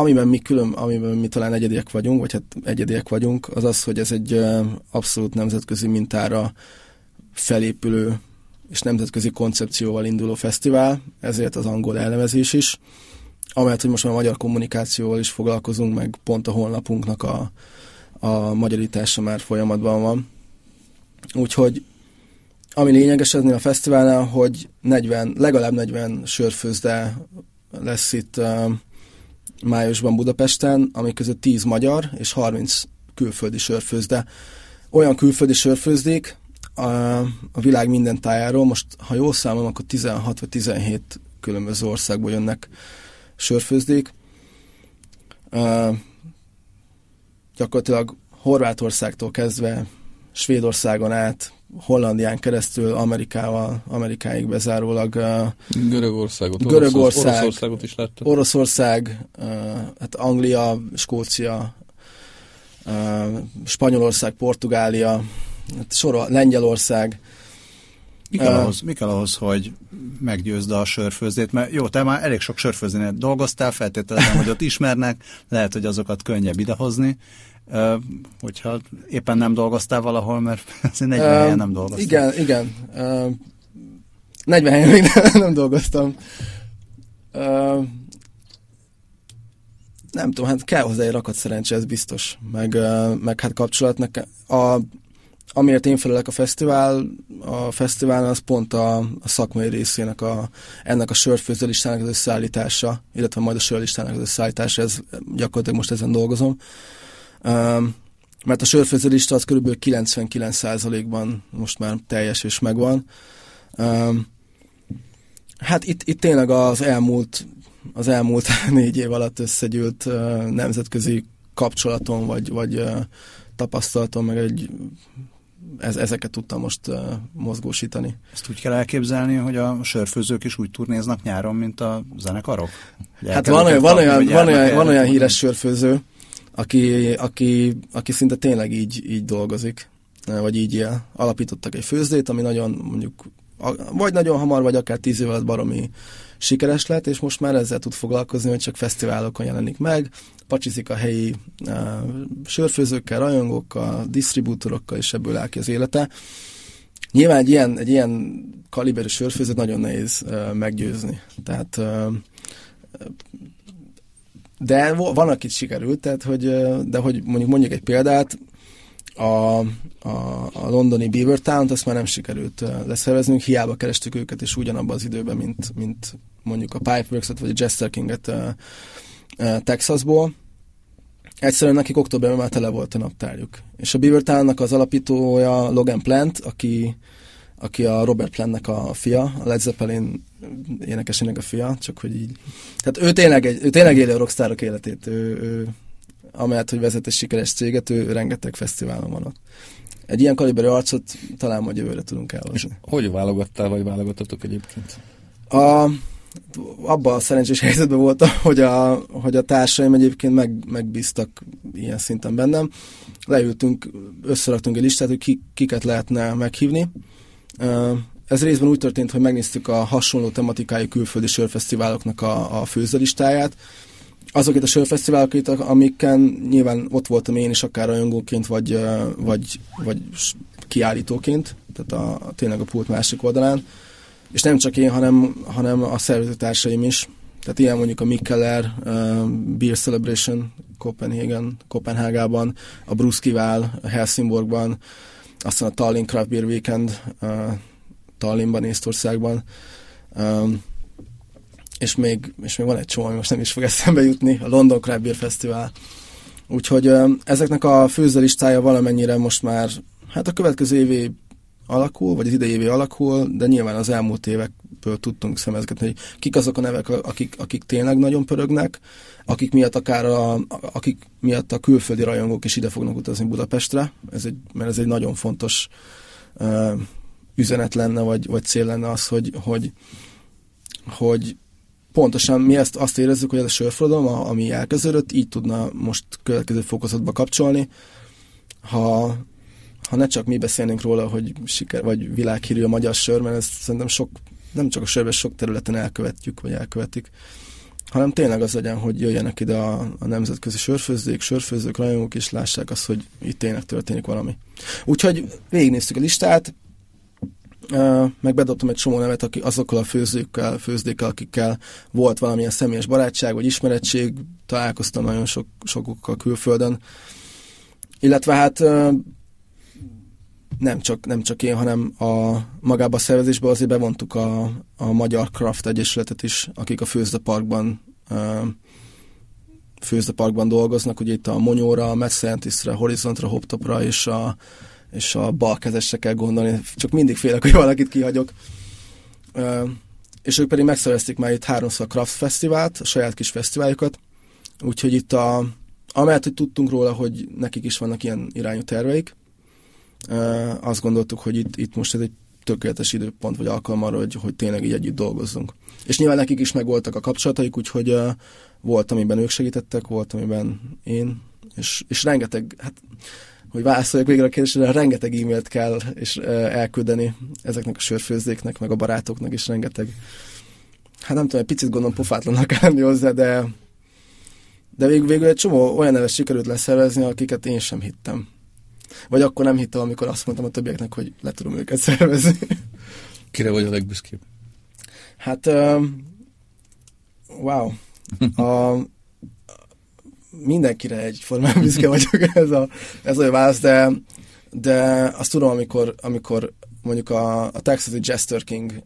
Amiben mi külön, amiben mi talán egyediek vagyunk, vagy hát egyediek vagyunk, az az, hogy ez egy abszolút nemzetközi mintára felépülő és nemzetközi koncepcióval induló fesztivál, ezért az angol elnevezés is. Amelyet, hogy most már magyar kommunikációval is foglalkozunk, meg pont a honlapunknak a, a magyarítása már folyamatban van. Úgyhogy ami lényeges ennél a fesztiválnál, hogy 40, legalább 40 sörfőzde lesz itt májusban Budapesten, amik között 10 magyar és 30 külföldi sörfőzde. Olyan külföldi sörfőzdék a, a világ minden tájáról, most ha jól számolom, akkor 16 vagy 17 különböző országból jönnek sörfőzdék. Uh, gyakorlatilag Horvátországtól kezdve Svédországon át, Hollandián keresztül Amerikával, Amerikáig bezárólag. Görögországot, Görögország, Oroszországot is láttam. Oroszország, hát Anglia, Skócia, Spanyolország, Portugália, hát sorol, Lengyelország. Mi kell, uh, ahhoz, mi kell ahhoz, hogy meggyőzd a sörfőzét? Mert jó, te már elég sok sörfőzénél dolgoztál, feltételezem, hogy ott ismernek, lehet, hogy azokat könnyebb idehozni hogyha éppen nem dolgoztál valahol, mert azért 40 uh, helyen nem dolgoztam. Igen, igen. Uh, 40 helyen még nem, nem dolgoztam. Uh, nem tudom, hát kell hozzá egy rakat szerencse, ez biztos. Meg, ö, meg hát kapcsolat. Nekem, a, amiért én felelek a fesztivál, a fesztivál az pont a, a szakmai részének, a, ennek a sörfőzőlistának az összeállítása, illetve majd a sörlistának az összeállítása, ez gyakorlatilag most ezen dolgozom. Um, mert a sörfőzőlista az kb. 99%-ban most már teljes és megvan. Um, hát itt, itt tényleg az elmúlt, az elmúlt négy év alatt összegyűlt uh, nemzetközi kapcsolaton, vagy, vagy uh, tapasztalatom, meg egy ez, ezeket tudtam most uh, mozgósítani. Ezt úgy kell elképzelni, hogy a sörfőzők is úgy turnéznak nyáron, mint a zenekarok? Hát van olyan, van, olyan, van, olyan, van olyan híres sörfőző, aki, aki, aki szinte tényleg így, így dolgozik, vagy így él. Alapítottak egy főzdét, ami nagyon mondjuk vagy nagyon hamar, vagy akár tíz év alatt baromi sikeres lett, és most már ezzel tud foglalkozni, hogy csak fesztiválokon jelenik meg, pacsizik a helyi uh, sörfőzőkkel, rajongókkal, disztribútorokkal, és ebből áll ki az élete. Nyilván egy ilyen, egy ilyen kaliberű sörfőzőt nagyon nehéz uh, meggyőzni. Tehát uh, de van, akit sikerült, tehát hogy, de hogy mondjuk mondjuk egy példát, a, a, a londoni Beavertown-t azt már nem sikerült leszerveznünk, hiába kerestük őket, és ugyanabban az időben, mint, mint mondjuk a Pipeworks-et, vagy a Jester King-et Texasból. Egyszerűen nekik októberben már tele volt a naptárjuk. És a Beavertown-nak az alapítója Logan Plant, aki, aki a Robert Plantnek a fia, a Led Zeppelin énekesének a fia, csak hogy így. Tehát ő tényleg, egy, ő tényleg éli a rockstárok életét. Ő, ő, amellett, hogy vezet egy sikeres céget, ő rengeteg fesztiválon van ott. Egy ilyen kaliberű arcot talán majd jövőre tudunk elhozni. Hogy válogattál, vagy válogattatok egyébként? A, abban a szerencsés helyzetben voltam, hogy a, hogy a társaim egyébként meg, megbíztak ilyen szinten bennem. Leültünk, összeraktunk egy listát, hogy ki, kiket lehetne meghívni. Ez részben úgy történt, hogy megnéztük a hasonló tematikájú külföldi sörfesztiváloknak a, a főzőlistáját. Azokat a sörfesztiválokat, amiken nyilván ott voltam én is, akár rajongóként, vagy, vagy, vagy kiállítóként, tehát a, tényleg a pult másik oldalán. És nem csak én, hanem, hanem a szervezőtársaim is. Tehát ilyen mondjuk a Mikkeller uh, Beer Celebration Copenhagen, Kopenhágában, a Bruskival Helsingborgban, aztán a Tallinn Craft Beer Weekend uh, Tallinnban, Észtországban. Um, és még, és még van egy csomó, ami most nem is fog eszembe jutni, a London Craft Beer Festival. Úgyhogy ezeknek a főzőlistája valamennyire most már, hát a következő évi alakul, vagy az idei évi alakul, de nyilván az elmúlt évekből tudtunk szemezgetni, hogy kik azok a nevek, akik, akik tényleg nagyon pörögnek, akik miatt akár a, akik miatt a külföldi rajongók is ide fognak utazni Budapestre, ez egy, mert ez egy nagyon fontos uh, üzenet lenne, vagy, vagy cél lenne az, hogy, hogy, hogy pontosan mi ezt azt érezzük, hogy ez a sörforradalom, ami elkezdődött, így tudna most következő fokozatba kapcsolni. Ha, ha ne csak mi beszélnénk róla, hogy siker, vagy világhírű a magyar sör, mert ezt szerintem sok, nem csak a sörben, sok területen elkövetjük, vagy elkövetik, hanem tényleg az legyen, hogy jöjjenek ide a, a nemzetközi sörfőzők, sörfőzők, rajongók, és lássák azt, hogy itt tényleg történik valami. Úgyhogy végignéztük a listát, meg bedobtam egy csomó nevet aki, azokkal a főzőkkel, főzdékkel, akikkel volt valamilyen személyes barátság vagy ismerettség, találkoztam nagyon sok, sokukkal külföldön. Illetve hát nem csak, nem csak én, hanem a magába a szervezésbe azért bevontuk a, a Magyar Craft Egyesületet is, akik a Főzde Parkban Főzde Parkban dolgoznak, ugye itt a Monyóra, a Mad Scientist-re, Horizontra, Hoptopra és a és a bal kezesre kell gondolni, csak mindig félek, hogy valakit kihagyok. És ők pedig megszervezték már itt háromszor a Craft Fesztivált, a saját kis fesztiváljukat, úgyhogy itt a, amellett, hogy tudtunk róla, hogy nekik is vannak ilyen irányú terveik, azt gondoltuk, hogy itt, itt most ez egy tökéletes időpont vagy alkalom arra, hogy, hogy tényleg így együtt dolgozzunk. És nyilván nekik is megvoltak a kapcsolataik, úgyhogy uh, volt, amiben ők segítettek, volt, amiben én, és, és rengeteg, hát hogy válaszoljak végre a kérdésre, rengeteg e-mailt kell és elküldeni ezeknek a sörfőzdéknek, meg a barátoknak is rengeteg. Hát nem tudom, egy picit gondolom pofátlannak kell lenni hozzá, de de végül, végül egy csomó olyan neves sikerült leszervezni, akiket én sem hittem. Vagy akkor nem hittem, amikor azt mondtam a többieknek, hogy le tudom őket szervezni. Kire vagy a legbüszkébb? Hát, uh, wow. A, mindenkire egyformán büszke vagyok ez a, ez a válasz, de, de azt tudom, amikor, amikor mondjuk a, a Texas Jester King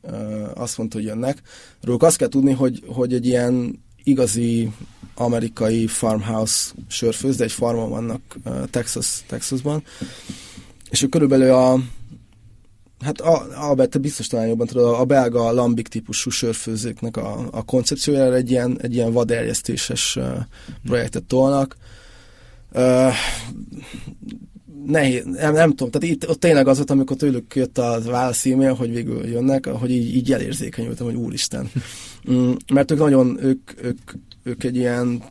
azt mondta, hogy jönnek, róluk azt kell tudni, hogy, hogy egy ilyen igazi amerikai farmhouse sörfőz, de egy farmon vannak Texas, Texasban, és ő körülbelül a Hát a, a, te biztos talán jobban tudod, a belga lambik típusú sörfőzőknek a, a koncepciójára egy ilyen, egy ilyen vaderjesztéses uh, projektet tolnak. Uh, nehéz, nem, nem tudom, tehát itt ott tényleg az volt, amikor tőlük jött a válasz e hogy végül jönnek, hogy így, így elérzékenyültem, hogy úristen. Mm, mert ők nagyon, ők, ők, ők egy ilyen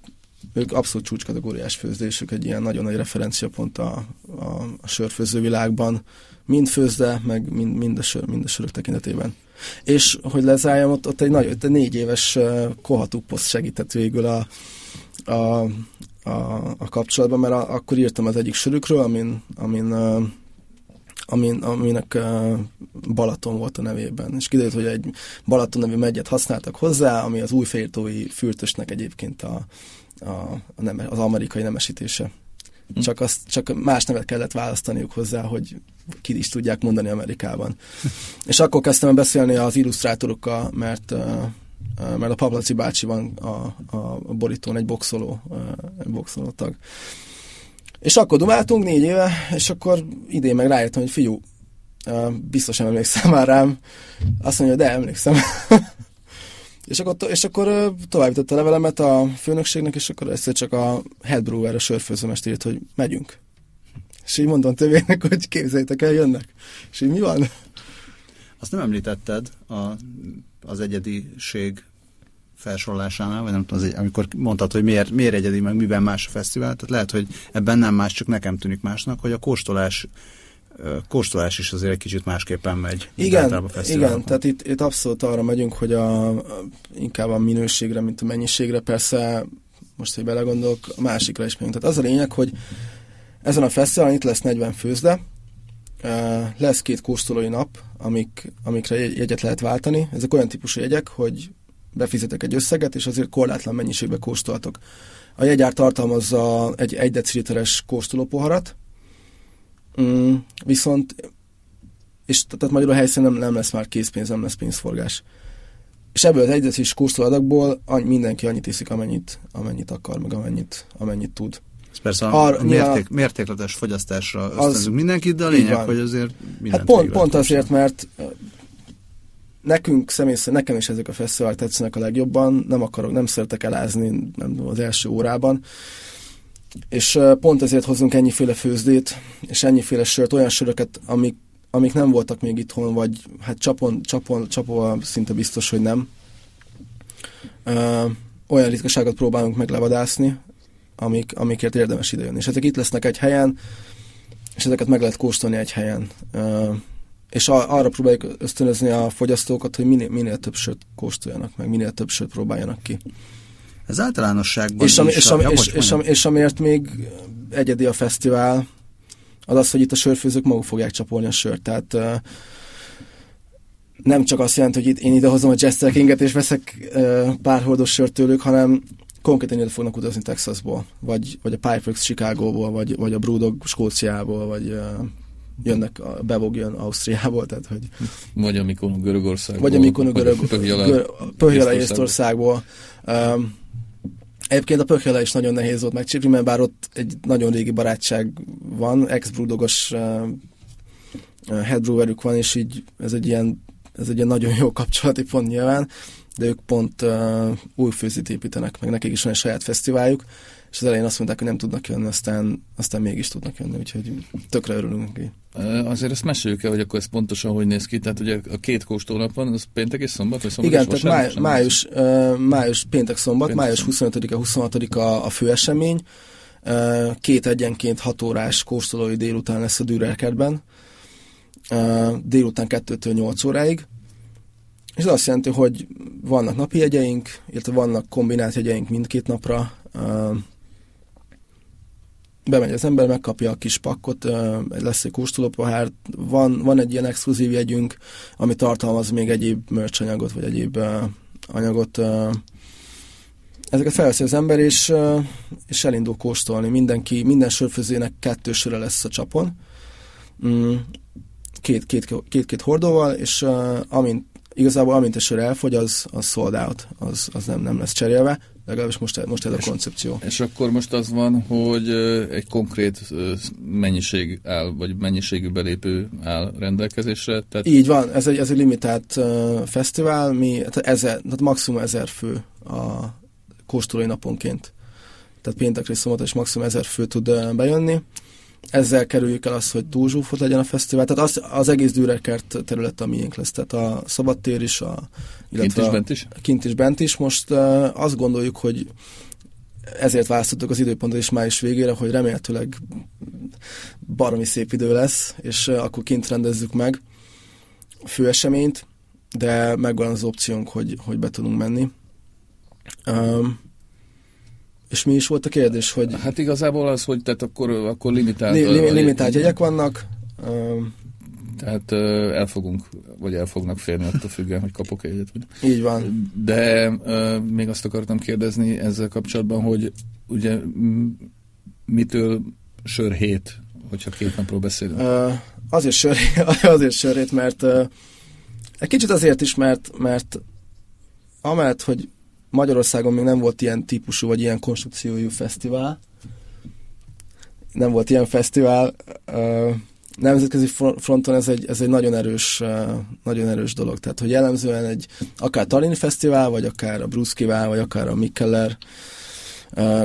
ők abszolút csúcskategóriás főzdésük, egy ilyen nagyon nagy referenciapont a, a, a sörfőző világban, mind főzde, meg mind, mind, a, sör, mind a sörök tekintetében. És hogy lezárjam, ott, ott egy, nagy, ott egy négy éves kohatúposzt segített végül a, a, a, a kapcsolatban, mert a, akkor írtam az egyik sörükről, amin, amin, amin aminek uh, Balaton volt a nevében. És kiderült, hogy egy Balaton nevű megyet használtak hozzá, ami az újféltói fürtösnek egyébként a, a, a neme, az amerikai nemesítése. Hm. Csak, azt, csak más nevet kellett választaniuk hozzá, hogy ki is tudják mondani Amerikában. és akkor kezdtem beszélni az illusztrátorokkal, mert mert a Pavlaci bácsi van a, a borítón, egy boxoló, egy boxoló tag. És akkor dumáltunk négy éve, és akkor idén meg rájöttem, hogy fiú, biztos nem emlékszem már rám. Azt mondja, de emlékszem. és akkor, és akkor továbbította a levelemet a főnökségnek, és akkor egyszer csak a head brewer, a sörfőzőmester írt, hogy megyünk. És így mondtam tövének, hogy képzeljétek el, jönnek. És így mi van? Azt nem említetted a, az egyediség felsorolásánál, vagy nem tudom, az egy, amikor mondtad, hogy miért, miért egyedi, meg miben más a fesztivál, tehát lehet, hogy ebben nem más, csak nekem tűnik másnak, hogy a kóstolás kóstolás is azért egy kicsit másképpen megy. Igen, igen tehát itt, itt abszolút arra megyünk, hogy a, a, inkább a minőségre, mint a mennyiségre, persze most, hogy belegondolok, a másikra is megyünk. Tehát az a lényeg, hogy ezen a fesztiválon itt lesz 40 főzde, lesz két kóstolói nap, amik, amikre jegyet lehet váltani. Ezek olyan típusú jegyek, hogy befizetek egy összeget, és azért korlátlan mennyiségbe kóstoltok. A jegyár tartalmazza egy 1 deciliteres kóstolópoharat, mm, viszont és tehát magyarul a helyszínen nem, nem lesz már készpénz, nem lesz pénzforgás. És ebből az egy decilis kóstolóadagból mindenki annyit iszik, amennyit, amennyit akar, meg amennyit, amennyit tud. Ez persze a Ar, mérték, mértékletes fogyasztásra ösztönzünk mindenkit, de a lényeg, hogy azért Hát pont, pont azért, mert nekünk személy szerint, nekem is ezek a fesztiválok tetszenek a legjobban, nem akarok, nem szeretek elázni nem az első órában, és pont ezért hozunk ennyiféle főzdét, és ennyiféle sört, olyan söröket, amik, amik nem voltak még itthon, vagy hát csapon, csapon, csapóval szinte biztos, hogy nem. Ö, olyan ritkaságot próbálunk meg levadászni, amik, amikért érdemes idejönni. És ezek itt lesznek egy helyen, és ezeket meg lehet kóstolni egy helyen. Ö, és a, arra próbáljuk ösztönözni a fogyasztókat, hogy minél, minél több sört kóstoljanak meg, minél több sört próbáljanak ki. Ez általánosságban és, ami, és, ami, és, és, ami, és amiért még egyedi a fesztivál, az az, hogy itt a sörfőzők maguk fogják csapolni a sört. Tehát uh, nem csak azt jelenti, hogy itt én idehozom a Jester Kinget és veszek uh, pár hordos sört tőlük, hanem konkrétan ide fognak utazni Texasból, vagy, vagy a Pipeworks Chicagóból, vagy, vagy a Brewdog Skóciából, vagy uh, jönnek, a Bevog jön Ausztriából, tehát hogy... Vagy a Mikonu Görögországból. Vagy a Mikonu Görög, Pöhjala Észtországból. Um, Egyébként a Pöhjala is nagyon nehéz volt megcsípni, mert bár ott egy nagyon régi barátság van, ex-brudogos uh, headbrewerük van, és így ez egy ilyen ez egy ilyen nagyon jó kapcsolati pont nyilván, de ők pont uh, új főzit építenek, meg nekik is van egy saját fesztiváljuk, és az elején azt mondták, hogy nem tudnak jönni, aztán, aztán mégis tudnak jönni, úgyhogy tökre örülünk neki. Azért ezt meséljük el, hogy akkor ez pontosan hogy néz ki. Tehát ugye a két kóstólnap van, az péntek és szombat, vagy szombat Igen, és tehát máj, május, május, péntek szombat, péntek május 25-a, 26-a a főesemény. Uh, két egyenként hat órás kóstolói délután lesz a Dürerkertben. Délután 2-től 8 óráig. És ez azt jelenti, hogy vannak napi jegyeink, illetve vannak kombinált jegyeink mindkét napra. Bemegy az ember, megkapja a kis pakkot, lesz egy kóstolópohár, van, van egy ilyen exkluzív jegyünk, ami tartalmaz még egyéb merch anyagot, vagy egyéb anyagot, ezeket felveszi az ember, és, és elindul kóstolni. Mindenki, minden sörfőzének kettő söre lesz a csapon. Mm, két-két, két-két hordóval, és amint, igazából amint a sör elfogy, az, az sold out, az, az nem, nem lesz cserélve, legalábbis most, most ez a koncepció. És akkor most az van, hogy egy konkrét mennyiség áll, vagy mennyiségű belépő áll rendelkezésre? Tehát... Így van, ez egy, ez egy limitált uh, fesztivál, mi, tehát, ezer, tehát maximum ezer fő a kóstolói naponként. Tehát péntekre szombaton és maximum ezer fő tud bejönni ezzel kerüljük el azt, hogy túl zsúfolt legyen a fesztivál. Tehát az, az egész Dürerkert terület a miénk lesz. Tehát a szabadtér is, a, illetve kint is, bent is? A, kint is bent is. Most uh, azt gondoljuk, hogy ezért választottuk az időpontot is május végére, hogy remélhetőleg baromi szép idő lesz, és uh, akkor kint rendezzük meg a főeseményt, de megvan az opciónk, hogy, hogy be tudunk menni. Um, és mi is volt a kérdés, hogy... Hát igazából az, hogy tehát akkor, akkor limitált... Li, li, limitált jegyek vannak. Tehát el fogunk, vagy el fognak férni attól függően, hogy kapok egyet. Így van. De még azt akartam kérdezni ezzel kapcsolatban, hogy ugye mitől sör hét, hogyha két napról beszélünk? Azért, sör, azért sörhét, mert egy kicsit azért is, mert, mert amellett, hogy Magyarországon még nem volt ilyen típusú, vagy ilyen konstrukciójú fesztivál. Nem volt ilyen fesztivál. Nemzetközi fronton ez egy, ez egy nagyon erős, nagyon erős dolog. Tehát, hogy jellemzően egy akár Tallinn Fesztivál, vagy akár a Bruszkivál, vagy akár a Mikkeller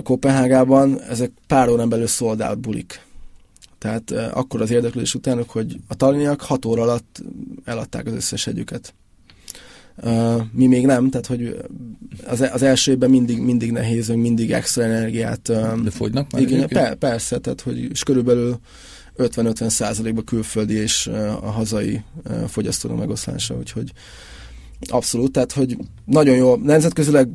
Kopenhágában, ezek pár órán belül sold out bulik. Tehát akkor az érdeklődés utánok, hogy a taliniak hat óra alatt eladták az összes együket. Mi még nem, tehát hogy az, az első évben mindig, mindig nehéz, hogy mindig extra energiát. De fogynak már? Igen, per, persze, tehát hogy és körülbelül 50-50 százalékban külföldi és a hazai fogyasztónak megoszlása, úgyhogy abszolút, tehát hogy nagyon jó, nemzetközileg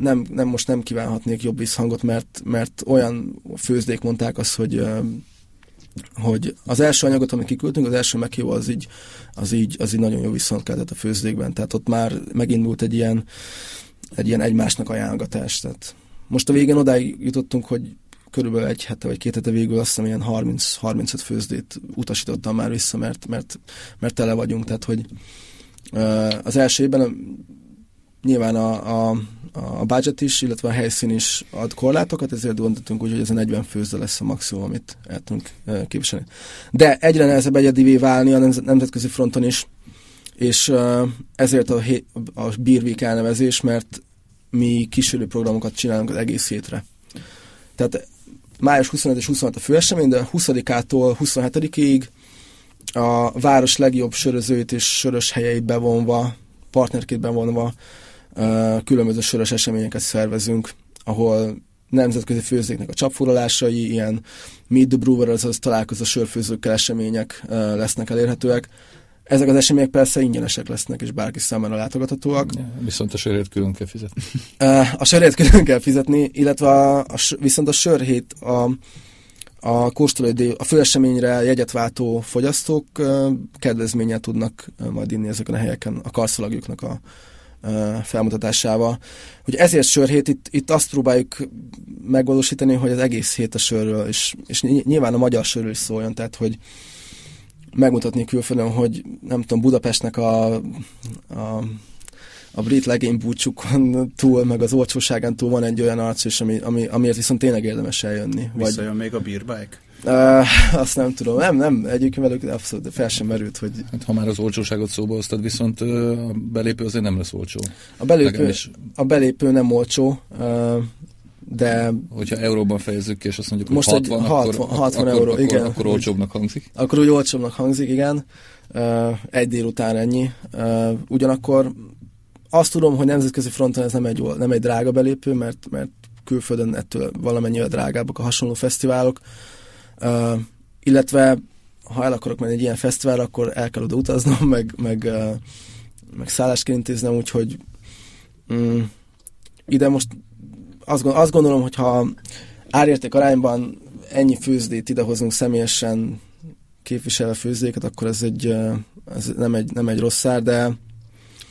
nem, nem most nem kívánhatnék jobb visszhangot, mert, mert olyan főzdék mondták azt, hogy hogy az első anyagot, amit kiküldtünk, az első meghívó az így, az így, az így nagyon jó viszont kellett a főzdékben. Tehát ott már megindult egy ilyen, egy ilyen egymásnak ajánlgatás. Tehát most a végén odáig jutottunk, hogy körülbelül egy hete vagy két hete végül azt hiszem ilyen 30-35 főzdét utasítottam már vissza, mert, mert, mert tele vagyunk. Tehát, hogy az első évben nyilván a, a, a budget is, illetve a helyszín is ad korlátokat, ezért gondoltunk úgy, hogy ez a 40 főzde lesz a maximum, amit el tudunk képviselni. De egyre nehezebb egyedivé válni a nemzetközi fronton is, és ezért a, a Beer elnevezés, mert mi kísérő programokat csinálunk az egész hétre. Tehát május 25 és 26 a főesemény, de 20-ától 27-ig a város legjobb sörözőit és sörös helyeit bevonva, partnerként bevonva különböző sörös eseményeket szervezünk, ahol nemzetközi főzéknek a csapfoglalásai, ilyen Meet the Brewer, azaz találkozó sörfőzőkkel események lesznek elérhetőek. Ezek az események persze ingyenesek lesznek, és bárki számára látogathatóak. Ja, viszont a sörét külön kell fizetni. A sörét külön kell fizetni, illetve a, a, viszont a sörhét a, a kóstolóidő, a főeseményre jegyet váltó fogyasztók kedvezménnyel tudnak majd inni ezeken a helyeken a karszalagjuknak a, felmutatásával. Hogy ezért sörhét, itt, itt azt próbáljuk megvalósítani, hogy az egész hét a sörről, és, és nyilván a magyar sörről is szóljon, tehát hogy megmutatni külföldön, hogy nem tudom, Budapestnek a, a a brit legény búcsukon túl, meg az olcsóságán túl van egy olyan arc, és ami, ami, amiért viszont tényleg érdemes eljönni. Visszajön vagy... még a bírbike? Uh, azt nem tudom. Nem, nem, egyébként velük abszolút fel sem merült, hogy... Hát, ha már az olcsóságot szóba hoztad, viszont a belépő azért nem lesz olcsó. A belépő, a belépő nem olcsó, uh, de... Hogyha euróban fejezzük ki, és azt mondjuk, most hogy 60, 60, akkor, 60 euró, akkor, igen. Akkor, akkor olcsóbbnak hangzik. Akkor úgy olcsóbbnak hangzik, igen. Uh, egy délután ennyi. Uh, ugyanakkor azt tudom, hogy nemzetközi fronton ez nem egy, nem egy drága belépő, mert, mert külföldön ettől valamennyivel drágábbak a hasonló fesztiválok. Uh, illetve ha el akarok menni egy ilyen fesztiválra, akkor el kell oda utaznom, meg, meg, uh, meg szállást kell intéznem, úgyhogy um, ide most azt, azt gondolom, hogy ha árérték arányban ennyi főzdét idehozunk személyesen képviselve főzdéket, akkor ez, egy, ez nem, egy, nem egy rossz szár, de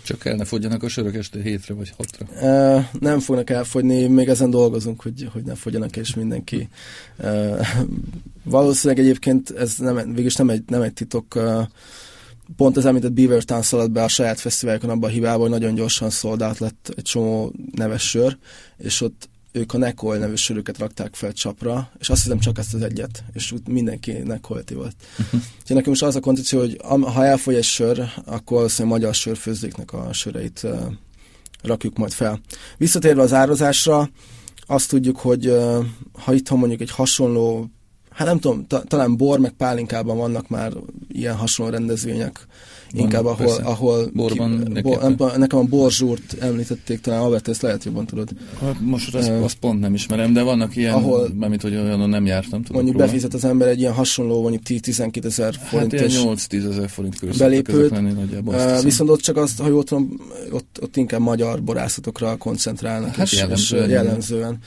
Csak el ne fogjanak a sörök este hétre vagy hatra. Uh, nem fognak elfogyni, még ezen dolgozunk, hogy, hogy ne fogjanak, és mindenki. Uh, valószínűleg egyébként ez nem, végülis nem egy, nem egy titok. Uh, pont az említett Beaver Town szaladt be a saját fesztiválokon abban a hibában, hogy nagyon gyorsan szoldált lett egy csomó neves sör, és ott ők a Nekol nevű sörüket rakták fel csapra, és azt hiszem csak ezt az egyet, és mindenki Nekolti volt. Uh-huh. Úgyhogy nekünk most az a koncepció, hogy ha elfogy egy sör, akkor a magyar sörfőzdéknek a söreit uh, rakjuk majd fel. Visszatérve az árazásra, azt tudjuk, hogy uh, ha itthon mondjuk egy hasonló, hát nem tudom, ta, talán bor meg pálinkában vannak már ilyen hasonló rendezvények, inkább ahol, persze. ahol Borban ki, bo, nem, nekem a borzsúrt említették, talán Albert, ezt lehet jobban tudod. Hát most azt, uh, azt pont nem ismerem, de vannak ilyen, ahol, mert hogy olyan nem jártam. Mondjuk róla. befizet az ember egy ilyen hasonló, mondjuk 10-12 ezer forint. Hát ilyen 8-10 ezer forint körül belépőt, uh, viszont ott csak azt, ha jól tudom, ott, ott inkább magyar borászatokra koncentrálnak, hát és, jellemzően. És jellemzően.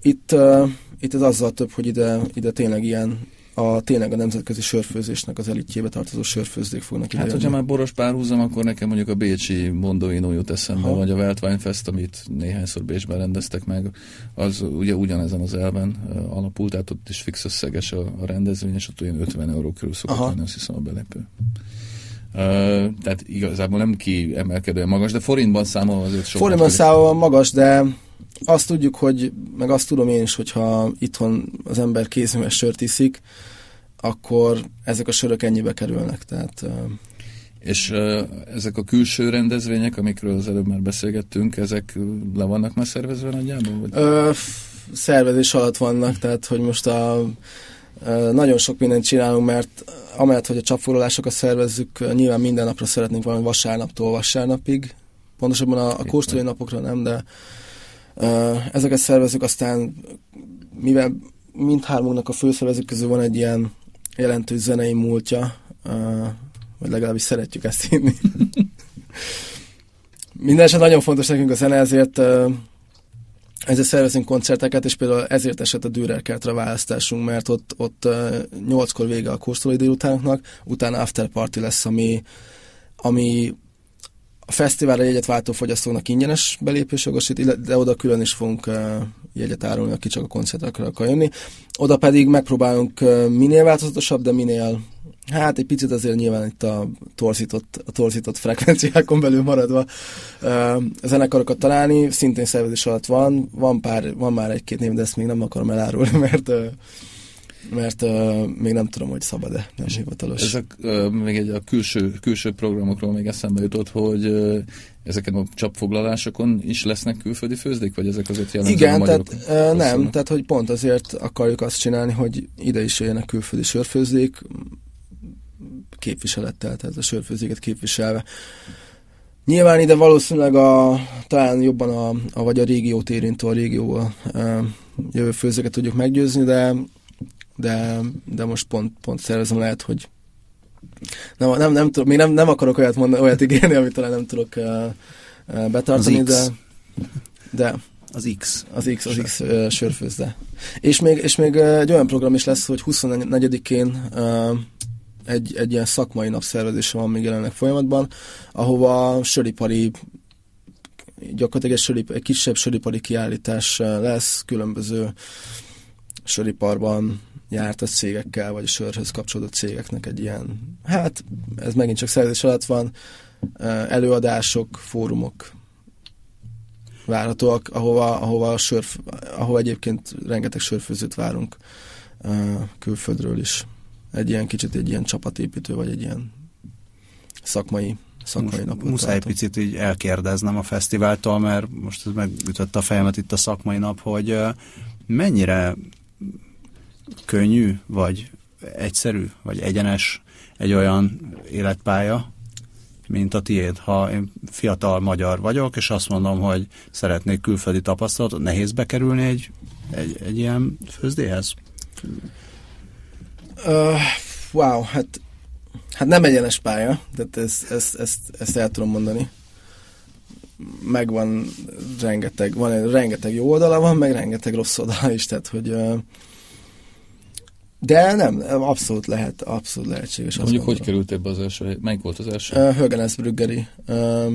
Itt, uh, itt ez azzal több, hogy ide, ide tényleg ilyen a tényleg a nemzetközi sörfőzésnek az elitjébe tartozó sörfőzdék fognak ide. Hát, hogyha már boros párhuzam, akkor nekem mondjuk a Bécsi Mondóinó jut eszembe, vagy a Weltweinfest, amit néhányszor Bécsben rendeztek meg, az ugye ugyanezen az elven alapult, tehát ott is fix összeges a, a rendezvény, és ott olyan 50 euró körül szokott lenni, azt hiszem a belépő. Uh, tehát igazából nem kiemelkedően magas, de forintban számolva azért sok. Forintban számolva magas, de azt tudjuk, hogy, meg azt tudom én is, hogyha itthon az ember kézműves sört iszik, akkor ezek a sörök ennyibe kerülnek. Tehát, és ezek a külső rendezvények, amikről az előbb már beszélgettünk, ezek le vannak már szervezve nagyjából? Vagy? Ö, szervezés alatt vannak, tehát hogy most a, nagyon sok mindent csinálunk, mert amellett, hogy a csapfoglalásokat szervezzük, nyilván minden napra szeretnénk valami vasárnaptól vasárnapig, pontosabban a, a kóstolói napokra nem, de Ezeket szervezők aztán, mivel mindhármunknak a főszervezők közül van egy ilyen jelentős zenei múltja, vagy legalábbis szeretjük ezt hinni. Mindenesetre nagyon fontos nekünk a zene, ezért ezért szervezünk koncerteket, és például ezért esett a Dürerkertre választásunk, mert ott, ott nyolckor vége a kóstolói délutánoknak, utána after party lesz, ami, ami a fesztiválra jegyet váltó fogyasztóknak ingyenes belépősjogosít, de oda külön is fogunk jegyet árulni, aki csak a koncertekre akar jönni. Oda pedig megpróbálunk minél változatosabb, de minél Hát egy picit azért nyilván itt a torzított, a torzított frekvenciákon belül maradva uh, zenekarokat találni, szintén szervezés alatt van, van, pár, van már egy-két név, de ezt még nem akarom elárulni, mert uh, mert uh, még nem tudom, hogy szabad-e, nem hivatalos. Ezek uh, még egy a külső, külső programokról még eszembe jutott, hogy uh, ezeken a csapfoglalásokon is lesznek külföldi főzdék, vagy ezek azért jellemzően Igen, tehát uh, nem, tehát hogy pont azért akarjuk azt csinálni, hogy ide is jöjjenek külföldi sörfőzdék képviselettel, tehát a sörfőzdéket képviselve. Nyilván ide valószínűleg a, talán jobban a, a vagy a régiót érintő, a régióval uh, jövő főzőket tudjuk meggyőzni, de de, de most pont, pont szervezem lehet, hogy nem, nem, nem, tudom, még nem, nem akarok olyat mondani, olyat ígérni, amit talán nem tudok uh, uh, betartani, de, de az X. Az X, az X uh, sörfőzde. És még, és még egy olyan program is lesz, hogy 24-én uh, egy, egy ilyen szakmai napszervezése van még jelenleg folyamatban, ahova söripari gyakorlatilag egy, sörip, egy kisebb söripari kiállítás lesz, különböző söriparban járt a cégekkel, vagy a sörhöz kapcsolódó cégeknek egy ilyen, hát ez megint csak szerzés alatt van, előadások, fórumok várhatóak, ahova, ahova, a sör, ahova egyébként rengeteg sörfőzőt várunk külföldről is. Egy ilyen kicsit egy ilyen csapatépítő, vagy egy ilyen szakmai szakmai napot Muszáj tartom. picit így elkérdeznem a fesztiváltól, mert most ez megütötte a fejemet itt a szakmai nap, hogy mennyire könnyű, vagy egyszerű, vagy egyenes egy olyan életpálya, mint a tiéd. Ha én fiatal magyar vagyok, és azt mondom, hogy szeretnék külföldi tapasztalatot, nehéz bekerülni egy, egy, egy ilyen főzdéhez? Uh, wow, hát, hát nem egyenes pálya, de ezt, ezt, ezt, ezt el tudom mondani. Megvan rengeteg, van rengeteg jó oldala, van meg rengeteg rossz oldala is, tehát hogy uh, De nem, abszolút lehet, abszolút lehetséges. Mondjuk, hogy került ebbe az első? Melyik volt az első? Uh, Högenesbrüggeri. Uh,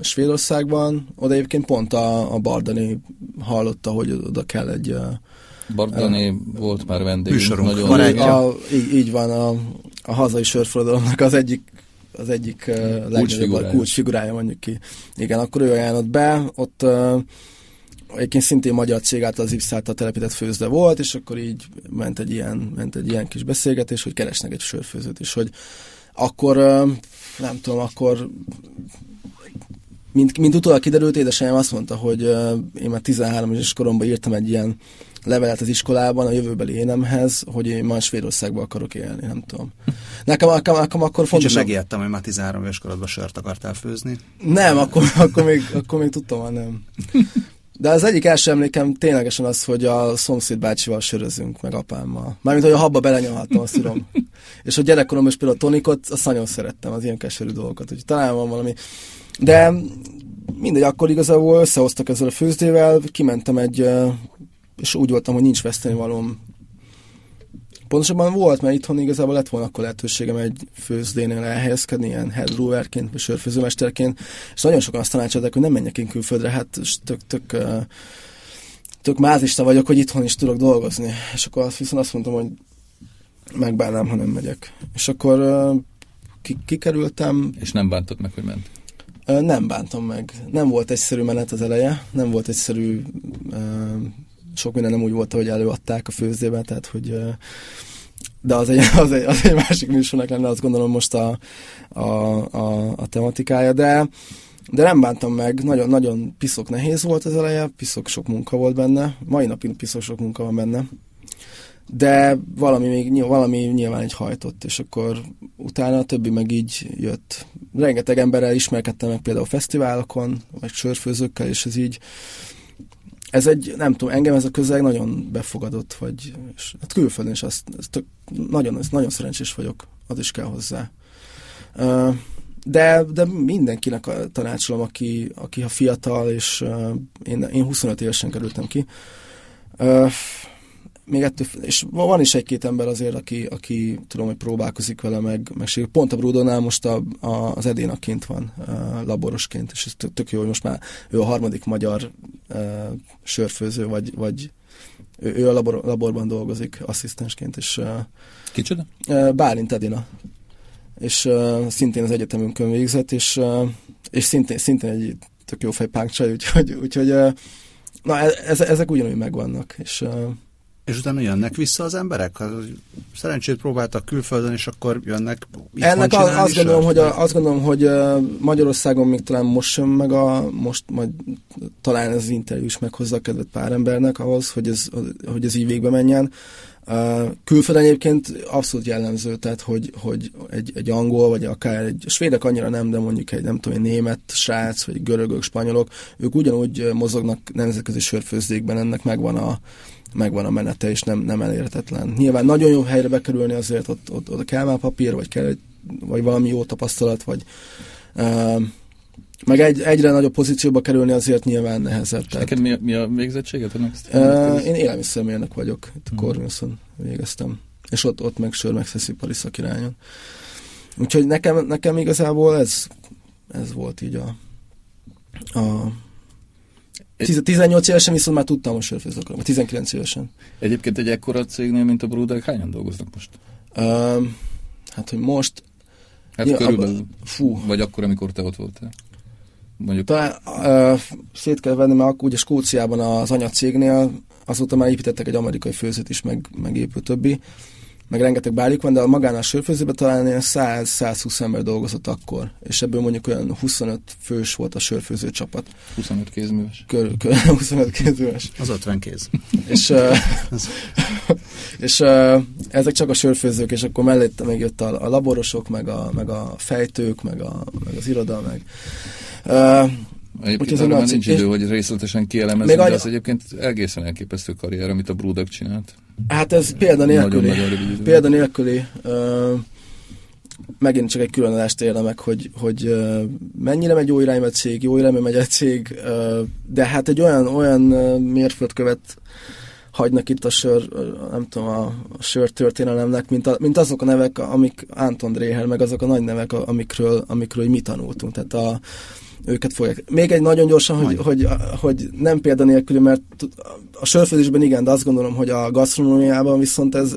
Svédországban, oda egyébként pont a, a Bardani hallotta, hogy oda kell egy... Uh, Bardani uh, volt már vendég. Nagyon a, így, így van, a, a hazai sörforradalomnak az egyik az egyik uh, legnagyobb kulcsfigurája mondjuk ki. Igen, akkor ő ajánlott be, ott uh, egyébként szintén magyar cég által az Ipsz telepített főzde volt, és akkor így ment egy ilyen, ment egy ilyen kis beszélgetés, hogy keresnek egy sörfőzőt, és hogy akkor, nem tudom, akkor mint, mint utólag kiderült, édesanyám azt mondta, hogy én már 13 éves koromban írtam egy ilyen levelet az iskolában a jövőbeli énemhez, hogy én már Svédországban akarok élni, nem tudom. Nekem, nekem, nekem akkor fontos... És megijedtem, hogy már 13 éves korodban sört akartál főzni. Nem, akkor, akkor, még, akkor még tudtam, nem. De az egyik első emlékem ténylegesen az, hogy a szomszéd bácsival sörözünk, meg apámmal. Mármint, hogy a habba belenyalhattam, azt tudom. És a gyerekkoromban is például a tonikot, azt nagyon szerettem, az ilyen keserű dolgokat. Úgyhogy talán van valami. De mindegy, akkor igazából összehoztak ezzel a főzdével, kimentem egy, és úgy voltam, hogy nincs veszteni Pontosabban volt, mert itthon igazából lett volna akkor lehetőségem egy főzdénél elhelyezkedni, ilyen head brewerként, vagy sörfőzőmesterként, és nagyon sokan azt tanácsolták, hogy nem menjek én külföldre, hát tök, tök, tök mázista vagyok, hogy itthon is tudok dolgozni. És akkor azt viszont azt mondtam, hogy megbánnám, ha nem megyek. És akkor ki, kikerültem. És nem bántad meg, hogy ment? Nem bántam meg. Nem volt egyszerű menet az eleje, nem volt egyszerű sok minden nem úgy volt, hogy előadták a főzdében, tehát hogy de az egy, az egy, az egy másik műsornak lenne, azt gondolom most a, a, a, a tematikája, de, de nem bántam meg, nagyon, nagyon piszok nehéz volt az eleje, piszok sok munka volt benne, mai napig piszok sok munka van benne, de valami még valami nyilván egy hajtott, és akkor utána a többi meg így jött. Rengeteg emberrel ismerkedtem meg például fesztiválokon, vagy sörfőzőkkel, és ez így ez egy, nem tudom, engem ez a közeg nagyon befogadott, vagy és, hát külföldön is azt, ez tök, nagyon, ez nagyon szerencsés vagyok, az is kell hozzá. De, de mindenkinek tanácsolom, aki, aki ha fiatal, és én, én 25 évesen kerültem ki, még ettől, és van is egy-két ember azért, aki, aki tudom, hogy próbálkozik vele, meg, meg pont a Brudonál most a, a, az Edéna kint van laborosként, és ez tök jó, hogy most már ő a harmadik magyar sörfőző, vagy, vagy ő, ő a labor, laborban dolgozik asszisztensként, és Kicsoda? Bálint Edina. És uh, szintén az egyetemünkön végzett, és, uh, és szintén, szintén egy tök jó fejpánkcsaj, úgyhogy, úgyhogy uh, na, e, ez, ezek ugyanúgy megvannak, és uh, és utána jönnek vissza az emberek? Szerencsét próbáltak külföldön, és akkor jönnek Ennek a, azt, gondolom, hogy a, azt gondolom, hogy Magyarországon még talán most sem, meg a, most majd talán ez az interjú is meghozza a kedvet pár embernek ahhoz, hogy ez, hogy ez így végbe menjen. Külföldön egyébként abszolút jellemző, tehát hogy, hogy egy, egy angol, vagy akár egy svédek annyira nem, de mondjuk egy nem tudom, egy német srác, vagy görögök, spanyolok, ők ugyanúgy mozognak nemzetközi sörfőzdékben, ennek megvan a, megvan a menete, és nem, nem elérhetetlen. Nyilván nagyon jó helyre bekerülni azért, ott, ott, ott kell már papír, vagy kell vagy valami jó tapasztalat, vagy uh, meg egy, egyre nagyobb pozícióba kerülni azért nyilván nehezebb. Tehát, neked mi a, mi a végzettséged? Uh, én élelmiszermérnök vagyok, itt. Corvinuson végeztem. És ott, ott meg sör meg szeszipari szakirányon. Úgyhogy nekem, nekem igazából ez, ez volt így a, a 18 évesen viszont már tudtam, hogy sörfőzni akarom, 19 évesen. Egyébként egy ekkora cégnél, mint a Brudek, hányan dolgoznak most? Um, hát, hogy most... Hát ja, körülbelül. Abba, fú. Vagy akkor, amikor te ott voltál? Mondjuk. Talán uh, szét kell venni, mert ugye Skóciában az anyacégnél azóta már építettek egy amerikai főzőt is, meg, meg épült többi meg rengeteg bálik van, de a magánál sörfőzőben talán ilyen 100-120 ember dolgozott akkor, és ebből mondjuk olyan 25 fős volt a sörfőző csapat. 25 kézműves. Kör, kör, 25 kézműves. Az 50 kéz. és uh, és uh, ezek csak a sörfőzők, és akkor mellette még jött a, a laborosok, meg a, meg a fejtők, meg, a, meg az iroda, meg uh, Egyébként arra már nincs idő, hogy részletesen kielemezni, de az egyébként egészen elképesztő karrier, amit a Brúdak csinált. Hát ez példa nélküli. Példa nélküli. Uh, megint csak egy külön adást érdemek, hogy, hogy mennyire megy jó irányba egy cég, jó irányba megy egy cég, de hát egy olyan, olyan mérföldkövet hagynak itt a sör, nem tudom, a, a sör történelemnek, mint, a, mint azok a nevek, amik Anton Dreher, meg azok a nagy nevek, amikről, amikről mi tanultunk. Tehát a, őket fogják. Még egy nagyon gyorsan, hogy, hogy, hogy nem példanélkül, mert a sörfőzésben igen, de azt gondolom, hogy a gasztronómiában viszont ez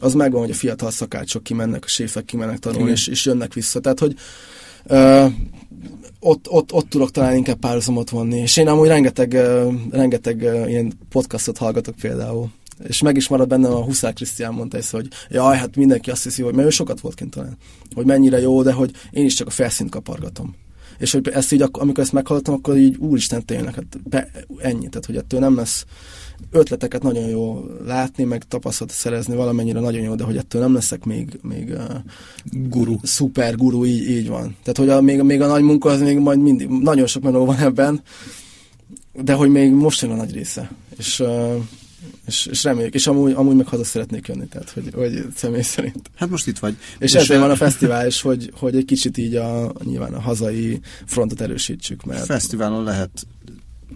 az megvan, hogy a fiatal szakácsok kimennek, a séfek kimennek tanulni, és, és jönnek vissza. Tehát, hogy uh, ott, ott, ott tudok talán inkább párhuzamot vonni. És én amúgy rengeteg, uh, rengeteg uh, ilyen podcastot hallgatok például. És meg is marad bennem a Huszár Krisztián mondta ezt, hogy jaj, hát mindenki azt hiszi, hogy mert ő sokat volt kint talán, hogy mennyire jó, de hogy én is csak a felszínt kapargatom és hogy ezt így, amikor ezt meghallottam, akkor így úristen tényleg, hát be, ennyi, tehát hogy ettől nem lesz ötleteket nagyon jó látni, meg tapasztalatot szerezni valamennyire nagyon jó, de hogy ettől nem leszek még, még uh, guru. szuper guru, így, így van. Tehát, hogy a, még, még a nagy munka az még majd mindig, nagyon sok menő van ebben, de hogy még most jön a nagy része. És uh, és, és reméljük, és amúgy, amúgy meg haza szeretnék jönni, tehát hogy, hogy személy szerint. Hát most itt vagy. És, és ezért van a fesztivál is, hogy, hogy egy kicsit így a, nyilván a hazai frontot erősítsük. Mert... Fesztiválon lehet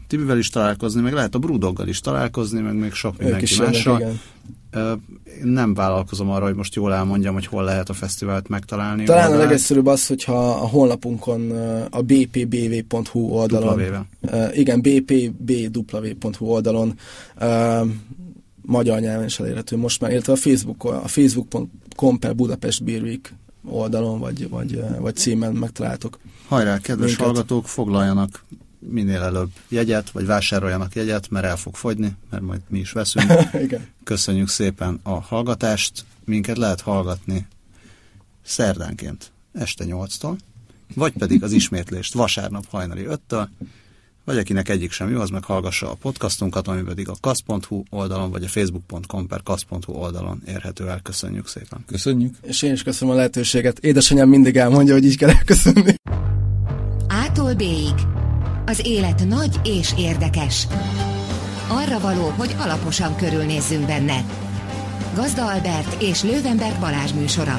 Tibivel is találkozni, meg lehet a Brudoggal is találkozni, meg még sok mindenki mással. Én nem vállalkozom arra, hogy most jól elmondjam, hogy hol lehet a fesztivált megtalálni. Talán a legegyszerűbb az, hogyha a honlapunkon a bpbv.hu oldalon, uh, igen, bpbw.hu oldalon uh, magyar nyelven is elérhető most már, illetve a Facebook, a facebook.com per Budapest Beer Week oldalon, vagy, vagy, vagy címen megtaláltok. Hajrá, kedves minket. hallgatók, foglaljanak minél előbb jegyet, vagy vásároljanak jegyet, mert el fog fogyni, mert majd mi is veszünk. Igen. Köszönjük szépen a hallgatást. Minket lehet hallgatni szerdánként este 8-tól, vagy pedig az ismétlést vasárnap hajnali 5-től, vagy akinek egyik sem jó, az meg hallgassa a podcastunkat, ami pedig a kasz.hu oldalon, vagy a facebook.com per kasz.hu oldalon érhető el. Köszönjük szépen. Köszönjük. És én is köszönöm a lehetőséget. Édesanyám mindig elmondja, hogy így kell elköszönni. Ától B-ig az élet nagy és érdekes. Arra való, hogy alaposan körülnézzünk benne. Gazda Albert és Lővenberg Balázs műsora.